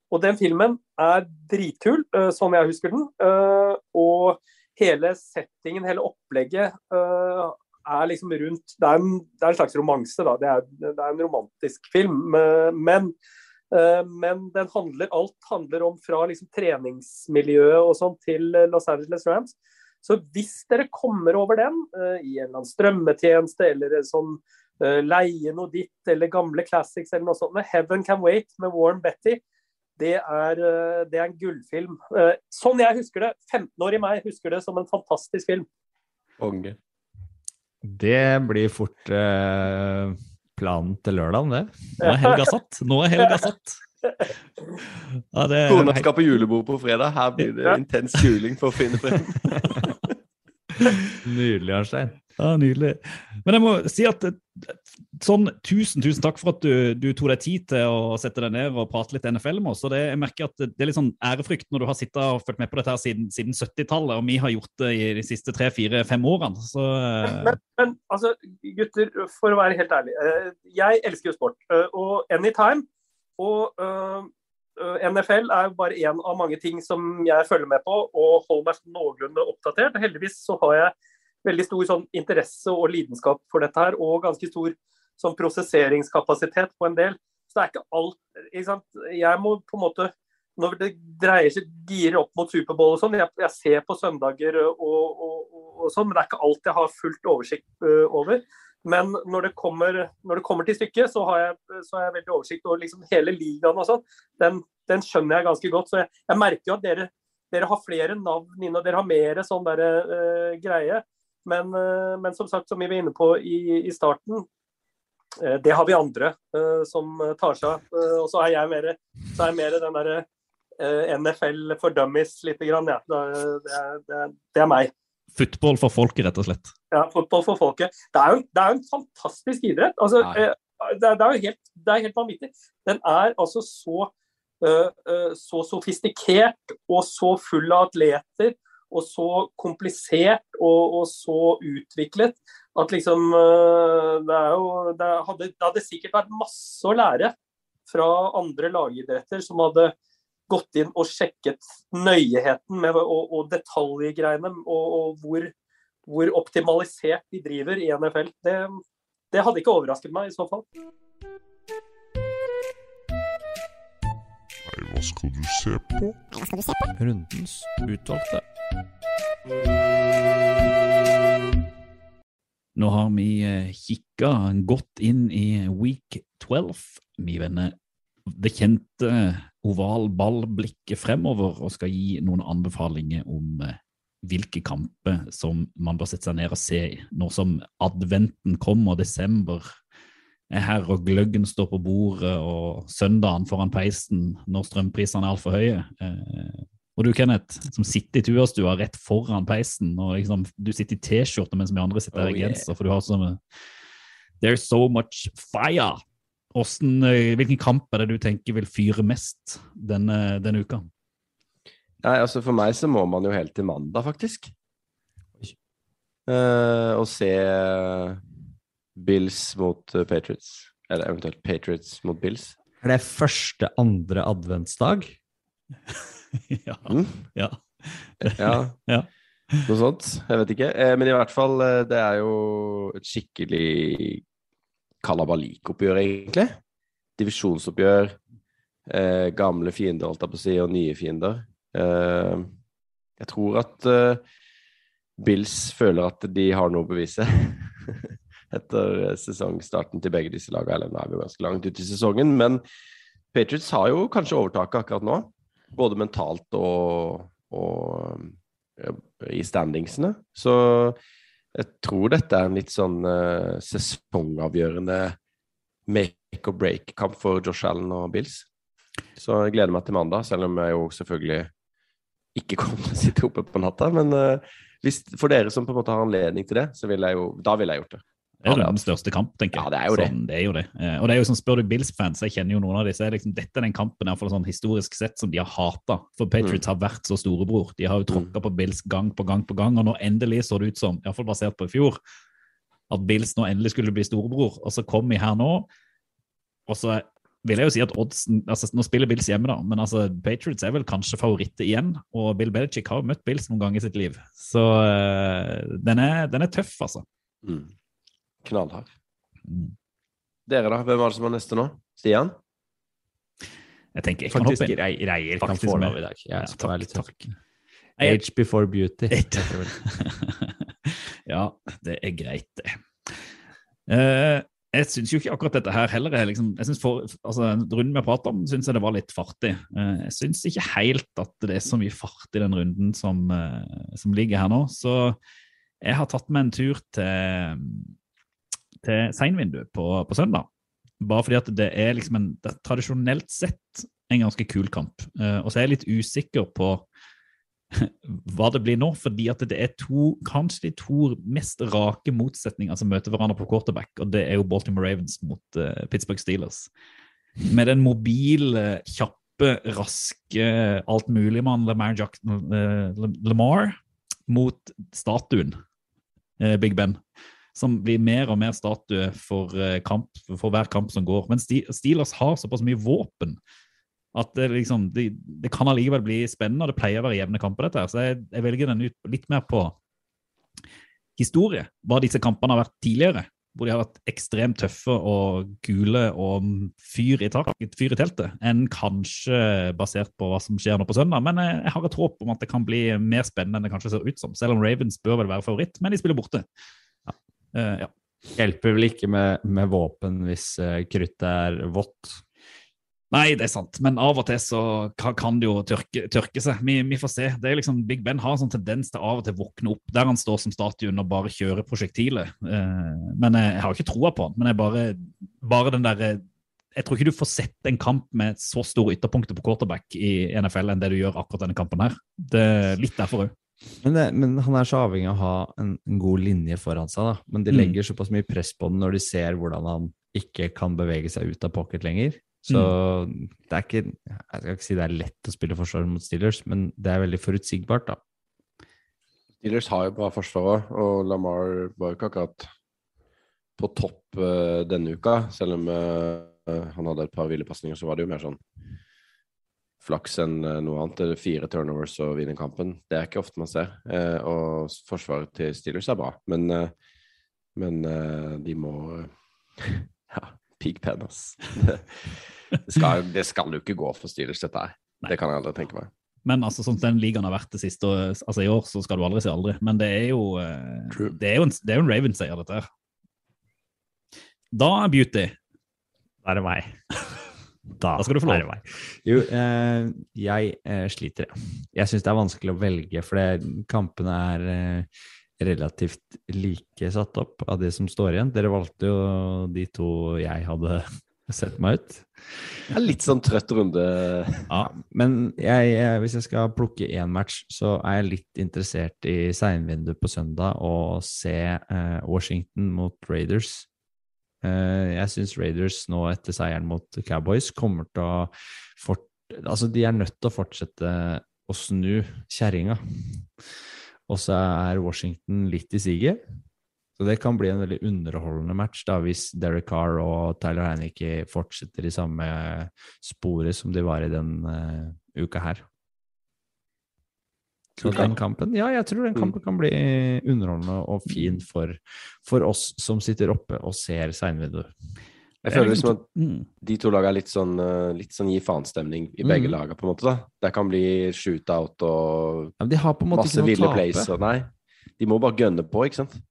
[SPEAKER 4] Og den filmen er dritkul, uh, sånn jeg husker den. Uh, og hele settingen, hele opplegget, er liksom rundt det er, en, det er en slags romanse, da. Det er, det er, en romantisk film. men men den handler, alt handler om fra liksom treningsmiljøet og sånn til Los Angeles Rams. Så hvis dere kommer over den i en eller annen strømmetjeneste eller sånn uh, leie noe ditt, eller gamle classics eller noe sånt. Men 'Heaven Can Wait' med Warren Betty, det er, uh, det er en gullfilm. Uh, sånn jeg husker det. 15 år i meg husker det som en fantastisk film.
[SPEAKER 2] Konge.
[SPEAKER 3] Det blir fort planen til lørdag, det.
[SPEAKER 1] Nå er helga satt. Nå er helga satt.
[SPEAKER 2] Ja, det... Kona skal på julebord på fredag. Her blir det intens juling for å finne frem.
[SPEAKER 3] Nydelig, Arnstein.
[SPEAKER 1] Ja, Nydelig. Men jeg må si at eh, sånn, tusen tusen takk for at du, du, tok deg tid til å sette deg ned og prate litt NFL med oss. og det, Jeg merker at det er litt sånn ærefrykt når du har sittet og fulgt med på dette her siden, siden 70-tallet, og vi har gjort det i de siste tre, fire, fem årene. Så,
[SPEAKER 4] men, men, men, altså, gutter, for å være helt ærlig. Eh, jeg elsker jo sport. Eh, og anytime. Og uh, NFL er jo bare én av mange ting som jeg følger med på og holder meg noenlunde oppdatert. Heldigvis så har jeg veldig stor sånn, interesse og lidenskap for dette her, og ganske stor sånn, prosesseringskapasitet på en del. Så det er ikke alt ikke sant? Jeg må på en måte Når det dreier seg girer opp mot Superbowl og sånn, jeg, jeg, ser på søndager og, og, og, og, sånn, men det er ikke alt jeg har fullt oversikt uh, over. Men når det, kommer, når det kommer, til stykket, så har, jeg, så har jeg veldig oversikt over liksom hele ligaen og sånn. Den, den, skjønner jeg ganske godt. Så jeg, jeg merker jo at dere, dere, har flere navn inne, og dere har mer sånn der, uh, greie. Men, uh, men, som sagt, som vi var inne på i, i starten, uh, det har vi andre som tar seg av. og så er jeg mer, så er jeg mer den derre NFL for dummies lite grann, ja. Det, det, det, det er meg.
[SPEAKER 1] Football for folket, rett og slett.
[SPEAKER 4] Ja, fotball for folket. Det er jo, det er jo en fantastisk idrett. Altså, eh, det, er, er jo helt, det er helt vanvittig. Den er altså så, så sofistikert og så full av atleter og så komplisert og, og så utviklet at liksom uh, det, er jo, det, hadde, det hadde sikkert vært masse å lære fra andre lagidretter som hadde gått inn og sjekket nøyeheten med, og, og detaljgreiene og, og hvor, hvor, optimalisert de driver i NFL. Det, det hadde ikke overrasket meg i så fall.
[SPEAKER 5] Hva skal du se på?
[SPEAKER 3] Hva skal du se på? Rundens utvalgte.
[SPEAKER 1] Nå har vi eh, kikka godt inn i week 12, min venner det kjente oval ball-blikket fremover og skal gi noen anbefalinger om eh, hvilke kamper som man bør sette seg ned og se nå som adventen kommer desember er her og gløggen står på bordet og søndagen foran peisen når strømprisene er altfor høye. Og du, Kenneth, som sitter i tuastua rett foran peisen, og liksom, du sitter i T-skjorte mens vi andre sitter
[SPEAKER 2] Oh,
[SPEAKER 1] her i
[SPEAKER 2] yeah.
[SPEAKER 1] genser, for du har sånn There's so much fire! Hvordan, eh, hvilken kamp er det du tenker vil fyre mest denne, denne uka?
[SPEAKER 2] Nei, altså For meg så må man jo helt til mandag, faktisk. Uh, og se Bills mot eh, Patriots. Eller eventuelt Patriots mot Bills.
[SPEAKER 3] Er det første andre adventsdag?
[SPEAKER 1] Ja.
[SPEAKER 2] Mm.
[SPEAKER 1] ja.
[SPEAKER 2] Ja,
[SPEAKER 1] Ja.
[SPEAKER 2] noe sånt. Jeg vet ikke. Eh, men i hvert fall, eh, det er jo et skikkelig kalabalikoppgjør, egentlig. Divisjonsoppgjør. Eh, gamle fiender, holdt jeg på å si, og nye fiender. Eh, jeg tror at eh, Bills føler at de har noe å bevise. Etter eh, sesongstarten til begge disse lagene. Eller nå er vi ganske langt ute i sesongen, men Patriots har jo kanskje overtaket akkurat nå. Både mentalt og, og eh, i standingsene. Så jeg tror dette er en litt sånn uh, sesongavgjørende make or break-kamp for Josh Allen og Bills. Så jeg gleder meg til mandag, selv om jeg jo selvfølgelig ikke kommer til å sitte oppe på natta. Men uh, hvis, for dere som på en måte har anledning til det, så vil jeg jo, da ville jeg gjort det.
[SPEAKER 1] Det er
[SPEAKER 2] Ja,
[SPEAKER 1] den største kamp, tenker jeg.
[SPEAKER 2] Ja, det er jo det.
[SPEAKER 1] Sånn, det er jo det. Eh, Og det er jo sånn, spør du Bills-fans, jeg kjenner jo noen av disse, er liksom, dette er den kampen hvert fall sånn historisk sett som de har hata. For Patriots
[SPEAKER 2] Mm.
[SPEAKER 1] har vært så storebror. De har jo tråkka på Bills gang på gang på gang, og nå endelig så det ut som, iallfall basert på i fjor, at Bills nå endelig skulle bli storebror. Og så kom vi her nå, og så vil jeg jo si at oddsen altså Nå spiller Bills hjemme, da, men altså Patriots er vel kanskje favoritter igjen. Og Bill Belichick har jo møtt Bills noen ganger i sitt liv, så øh, den, er, den er tøff, altså.
[SPEAKER 2] Mm. Knallhard.
[SPEAKER 1] Mm.
[SPEAKER 2] Dere, da? Hvem var det som var neste nå? Stian?
[SPEAKER 1] Jeg tenker jeg kan
[SPEAKER 3] Faktisk
[SPEAKER 1] hoppe inn.
[SPEAKER 3] Reier, kan få
[SPEAKER 1] med.
[SPEAKER 3] lov i dag.
[SPEAKER 1] Ja,
[SPEAKER 3] Ja,
[SPEAKER 1] takk, takk.
[SPEAKER 3] Age before beauty.
[SPEAKER 1] ja, det er greit, det. Uh, jeg syns jo ikke akkurat dette her heller er liksom jeg synes for, altså, Runden vi har pratet om, syns jeg det var litt fartig. Uh, jeg syns ikke helt at det er så mye fart i den runden som, uh, som ligger her nå. Så jeg har tatt meg en tur til, til seinvinduet på, på søndag. Bare fordi at det er liksom en det er tradisjonelt sett en ganske kul kamp. Uh, og så er jeg litt usikker på hva det blir nå, fordi at det er to, kanskje de to mest rake motsetninger som møter hverandre på quarterback, og det er jo Baltimore Ravens mot uh, Pittsburgh Steelers. Med den mobile, kjappe, raske, altmuligmannen Lamar, Jackson, eh, Lamar mot statuen eh, Big Ben, som blir mer og mer statue for, eh, kamp, for hver kamp som går. Men Steelers har såpass mye våpen at det, liksom, det, det kan allikevel bli spennende, og det pleier å være jevne kamper, dette her. Så jeg, jeg velger den ut litt mer på historie, hva disse kampene har vært tidligere. Hvor de har vært ekstremt tøffe og gule og fyr i, tak, fyr i teltet, enn kanskje basert på hva som skjer nå på søndag. Men jeg, jeg har et håp om at det kan bli mer spennende enn det kanskje ser ut som. Selv om Ravens bør vel være favoritt, men de spiller borte. Eh, ja.
[SPEAKER 3] Hjelper vel ikke med, med våpen hvis uh, kruttet er vått.
[SPEAKER 1] Nei, det er sant, men av og til så kan, kan det jo tørke, tørke seg. Vi, vi får se. Det er liksom, Big Ben har en sånn tendens til av og til å våkne opp der han står som statuen og bare kjører prosjektilet. Uh, men jeg, jeg har ikke troa på han. Men jeg bare, bare den derre Jeg tror ikke du får sett en kamp med så store ytterpunkter på quarterback i NFL enn det du gjør akkurat denne kampen her. Det er litt derfor òg.
[SPEAKER 3] Men, det, men han er så avhengig av å ha en, en god linje foran seg. da. Men de
[SPEAKER 1] Mm.
[SPEAKER 3] legger såpass mye press på den når de ser hvordan han ikke kan bevege seg ut av pocket lenger. Så det er ikke Jeg skal ikke si det er lett å spille forsvar mot Steelers, men det er veldig forutsigbart, da.
[SPEAKER 2] Steelers har jo bra forsvar òg, og Lamar var jo ikke akkurat på topp uh, denne uka. Selv om uh, han hadde et par hvilepasninger, så var det jo mer sånn flaks enn eh, noe annet. Det er Fire turnovers og vinner kampen. Det er ikke ofte man ser. Eh, og forsvaret til Steelers er bra, men, eh, men de må Ja, pigpen, ass. Det, skal, det skal jo ikke gå for Steelers, dette her. Det kan jeg aldri tenke meg.
[SPEAKER 1] Men altså, sånn den ligaen har vært det siste altså i år, så skal du aldri si aldri. Men det er jo, det er jo en, det er jo en Ravens-seier, dette her. Da er Beauty.
[SPEAKER 3] Da er det meg. Da,
[SPEAKER 1] Da skal du få lov.
[SPEAKER 3] er. Jo, eh, jeg eh, sliter. jeg. Jeg syns det er vanskelig å velge, for det, kampene er eh, relativt like satt opp av det som står igjen. Dere valgte jo de to jeg hadde sett meg ut.
[SPEAKER 2] Ja, litt sånn trøtt runde.
[SPEAKER 3] Ja, men jeg, jeg, hvis jeg skal plukke én match, så er jeg litt interessert i seinvinduet på søndag og se eh, Washington mot Raiders. Eh, jeg syns Raiders nå etter seieren mot Cowboys kommer til å fort, Altså, de er nødt til å fortsette å snu kjerringa. Og så er Washington litt i siget. Så det kan bli en veldig underholdende match da, hvis Derek Carr og Tyler Heineke fortsetter i samme sporet som de var i den uh, uka her. Så den kampen, ja, jeg tror den kampen kan bli underholdende og fin for, for oss som sitter oppe og ser seinvinduet.
[SPEAKER 2] Jeg føler liksom at
[SPEAKER 1] Mm.
[SPEAKER 2] de to lagene er litt sånn, eh, litt sånn gi faen-stemning i begge
[SPEAKER 3] Mm.
[SPEAKER 2] lagene, på en måte. da. Det kan bli shootout og
[SPEAKER 3] Ja,
[SPEAKER 2] masse ville plays. Og, nei, de må bare gønne på, ikke sant.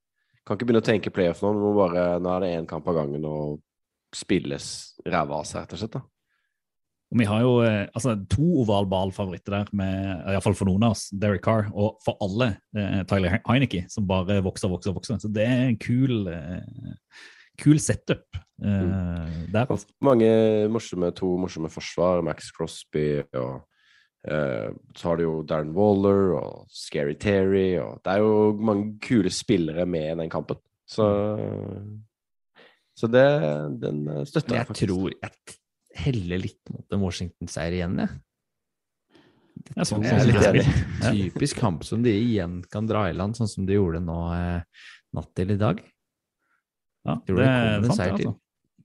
[SPEAKER 2] Kan ikke begynne å tenke playoff nå. Må bare, nå er det én kamp av gangen og spilles ræva av seg, rett og slett. da.
[SPEAKER 1] Og vi har jo eh, altså, to ovalballfavoritter der, med, iallfall for noen av oss, Derek Carr, og for alle eh, Tyler Heineke, som bare vokser og vokser. og vokser. Så det er en kul, eh, kul setup eh, der. Altså.
[SPEAKER 2] Mange morsomme, to morsomme forsvar. Max Crosby og så har du jo Darren Waller og Scary Terry. Og det er jo mange kule spillere med i den kampen. Så, så det, den støtter jeg
[SPEAKER 3] jeg
[SPEAKER 2] faktisk.
[SPEAKER 3] tror jeg heller litt mot en Washington-seier igjen, jeg.
[SPEAKER 1] Det er sånn,
[SPEAKER 2] Jeg er litt
[SPEAKER 1] det
[SPEAKER 2] enig.
[SPEAKER 3] Typisk kamp som de igjen kan dra i land, sånn som de gjorde nå eh, natt til i dag.
[SPEAKER 1] Ja, det
[SPEAKER 3] det
[SPEAKER 1] er sant,
[SPEAKER 3] seier
[SPEAKER 1] det, altså.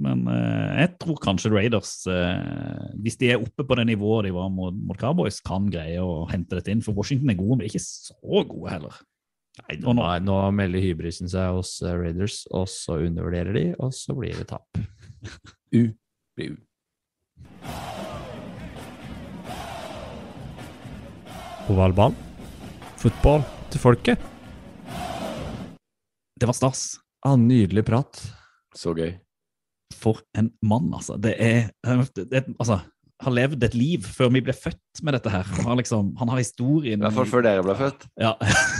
[SPEAKER 1] Men eh, jeg tror kanskje Raiders, eh, hvis de er oppe på det nivået de var mot, mot Cowboys, kan greie å hente dette inn. For Washington er gode, men de er ikke så gode heller.
[SPEAKER 3] Nei, nå,
[SPEAKER 1] Nei,
[SPEAKER 3] nå melder hybrisen seg hos eh, Raiders, og så undervurderer de, og så blir det tap.
[SPEAKER 2] U. Blir U.
[SPEAKER 3] Ovalball. Fotball til folket.
[SPEAKER 1] Det var stas.
[SPEAKER 3] Ah, nydelig prat.
[SPEAKER 2] Så gøy.
[SPEAKER 1] For en mann, altså. Det er, det er altså, har levd et liv før vi ble født med dette her. Han har, liksom, han har historien
[SPEAKER 2] I hvert fall før dere ble født.
[SPEAKER 1] Ja.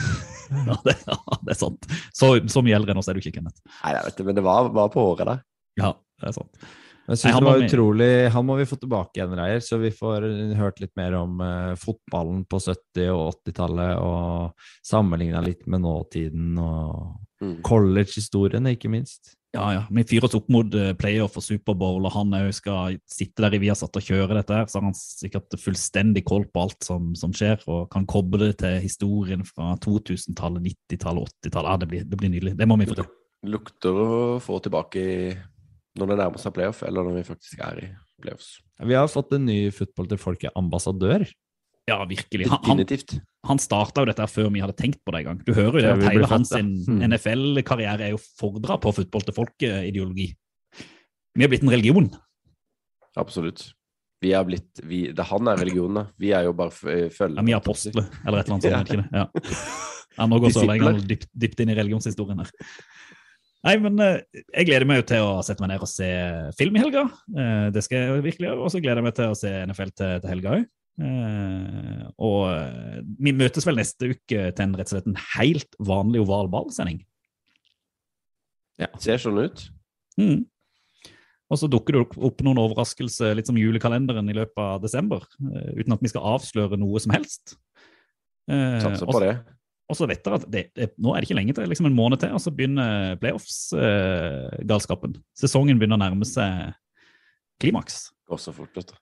[SPEAKER 1] ja, det, ja, det er sant. Så, så mye eldre enn oss er du ikke, Kenneth.
[SPEAKER 2] Nei, jeg vet det, men det var, var på året der.
[SPEAKER 1] Ja, det er sant.
[SPEAKER 3] Jeg synes
[SPEAKER 1] Nei,
[SPEAKER 3] det var utrolig Han må vi få tilbake igjen, Reier, så vi får hørt litt mer om uh, fotballen på 70- og 80-tallet, og sammenligna litt med nåtiden, og
[SPEAKER 2] Mm.
[SPEAKER 3] college-historien, ikke minst.
[SPEAKER 1] Ja, ja. Vi fyrer oss opp mot uh, playoff og Superbowl, og han òg skal sitte der i Viasat og kjøre dette her, så har han sikkert fullstendig koll på alt som, som skjer, og kan koble det til historien fra 2000-tallet, 90-tallet, 80-tallet. Ja, det blir, det blir nydelig. Det må vi få til.
[SPEAKER 2] Lukter å få tilbake i, når det nærmer seg playoff, eller når vi faktisk er i playoffs.
[SPEAKER 3] Vi har fått en ny Football til folket-ambassadør.
[SPEAKER 1] Ja, virkelig. Han, han,
[SPEAKER 2] Definitivt.
[SPEAKER 1] han starta jo dette her før vi hadde tenkt på det engang. Du hører jo det at hele hans
[SPEAKER 3] Hmm.
[SPEAKER 1] NFL-karriere er jo fordra på Football til folket-ideologi. Vi har blitt en religion.
[SPEAKER 2] Absolutt. Vi er blitt vi, det, Han er religionen, da. Vi er jo bare eh, følgere.
[SPEAKER 1] Ja, vi er apostler, eller et eller annet sånt.
[SPEAKER 2] Ja.
[SPEAKER 1] ikke det? Ja. Ja, nå går lenge dypt, dypt inn i religionshistorien her. Nei, men eh, jeg gleder meg jo til å sette meg ned og se film i helga. Eh, Det skal jeg virkelig gjøre. Og så gleder jeg meg til å se NFL til, til helga òg. og eh, vi møtes vel neste uke til en rett og slett en helt vanlig oval ballsending.
[SPEAKER 2] Ser sånn ut.
[SPEAKER 1] Mm. Og så dukker det opp noen overraskelser, litt som julekalenderen i løpet av desember, uten at vi skal avsløre noe som helst.
[SPEAKER 2] Satser på det.
[SPEAKER 1] Og så vet dere at det, det, nå er det ikke lenge til, liksom en måned til, og så begynner playoffs-galskapen. Sesongen begynner å nærme seg klimaks.
[SPEAKER 2] Går så fort, vet du.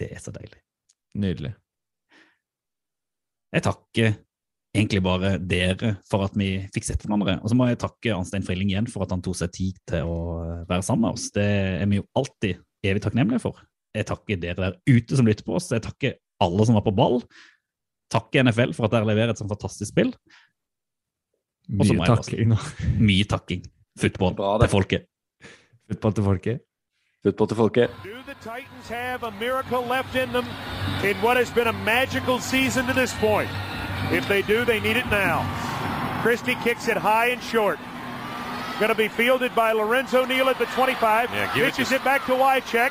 [SPEAKER 1] Det er så deilig.
[SPEAKER 3] Nydelig.
[SPEAKER 1] Jeg takker egentlig bare dere for at vi fikk sett hverandre. Og så må jeg takke Arnstein Frilling igjen for at han tok seg tid til å være sammen med oss. Det er vi jo alltid evig takknemlige for. Jeg takker dere der ute som lytter på oss. Jeg takker alle som var på ball. Takker NFL for at dere leverer et sånt fantastisk spill. Og så må
[SPEAKER 3] Mye
[SPEAKER 1] jeg
[SPEAKER 3] takking.
[SPEAKER 1] Mye takking. Football
[SPEAKER 2] Bra,
[SPEAKER 1] til folket.
[SPEAKER 3] Football til folket.
[SPEAKER 2] Football til folket.
[SPEAKER 6] Do the Titans have a miracle left in them in what has been a magical season to this point? If they do, they need it now. Christie kicks it high and short. Going to be fielded by Lorenzo Neal at the 25.
[SPEAKER 5] Yeah, give it
[SPEAKER 6] Pitches
[SPEAKER 5] to-
[SPEAKER 6] it, back to Wycheck.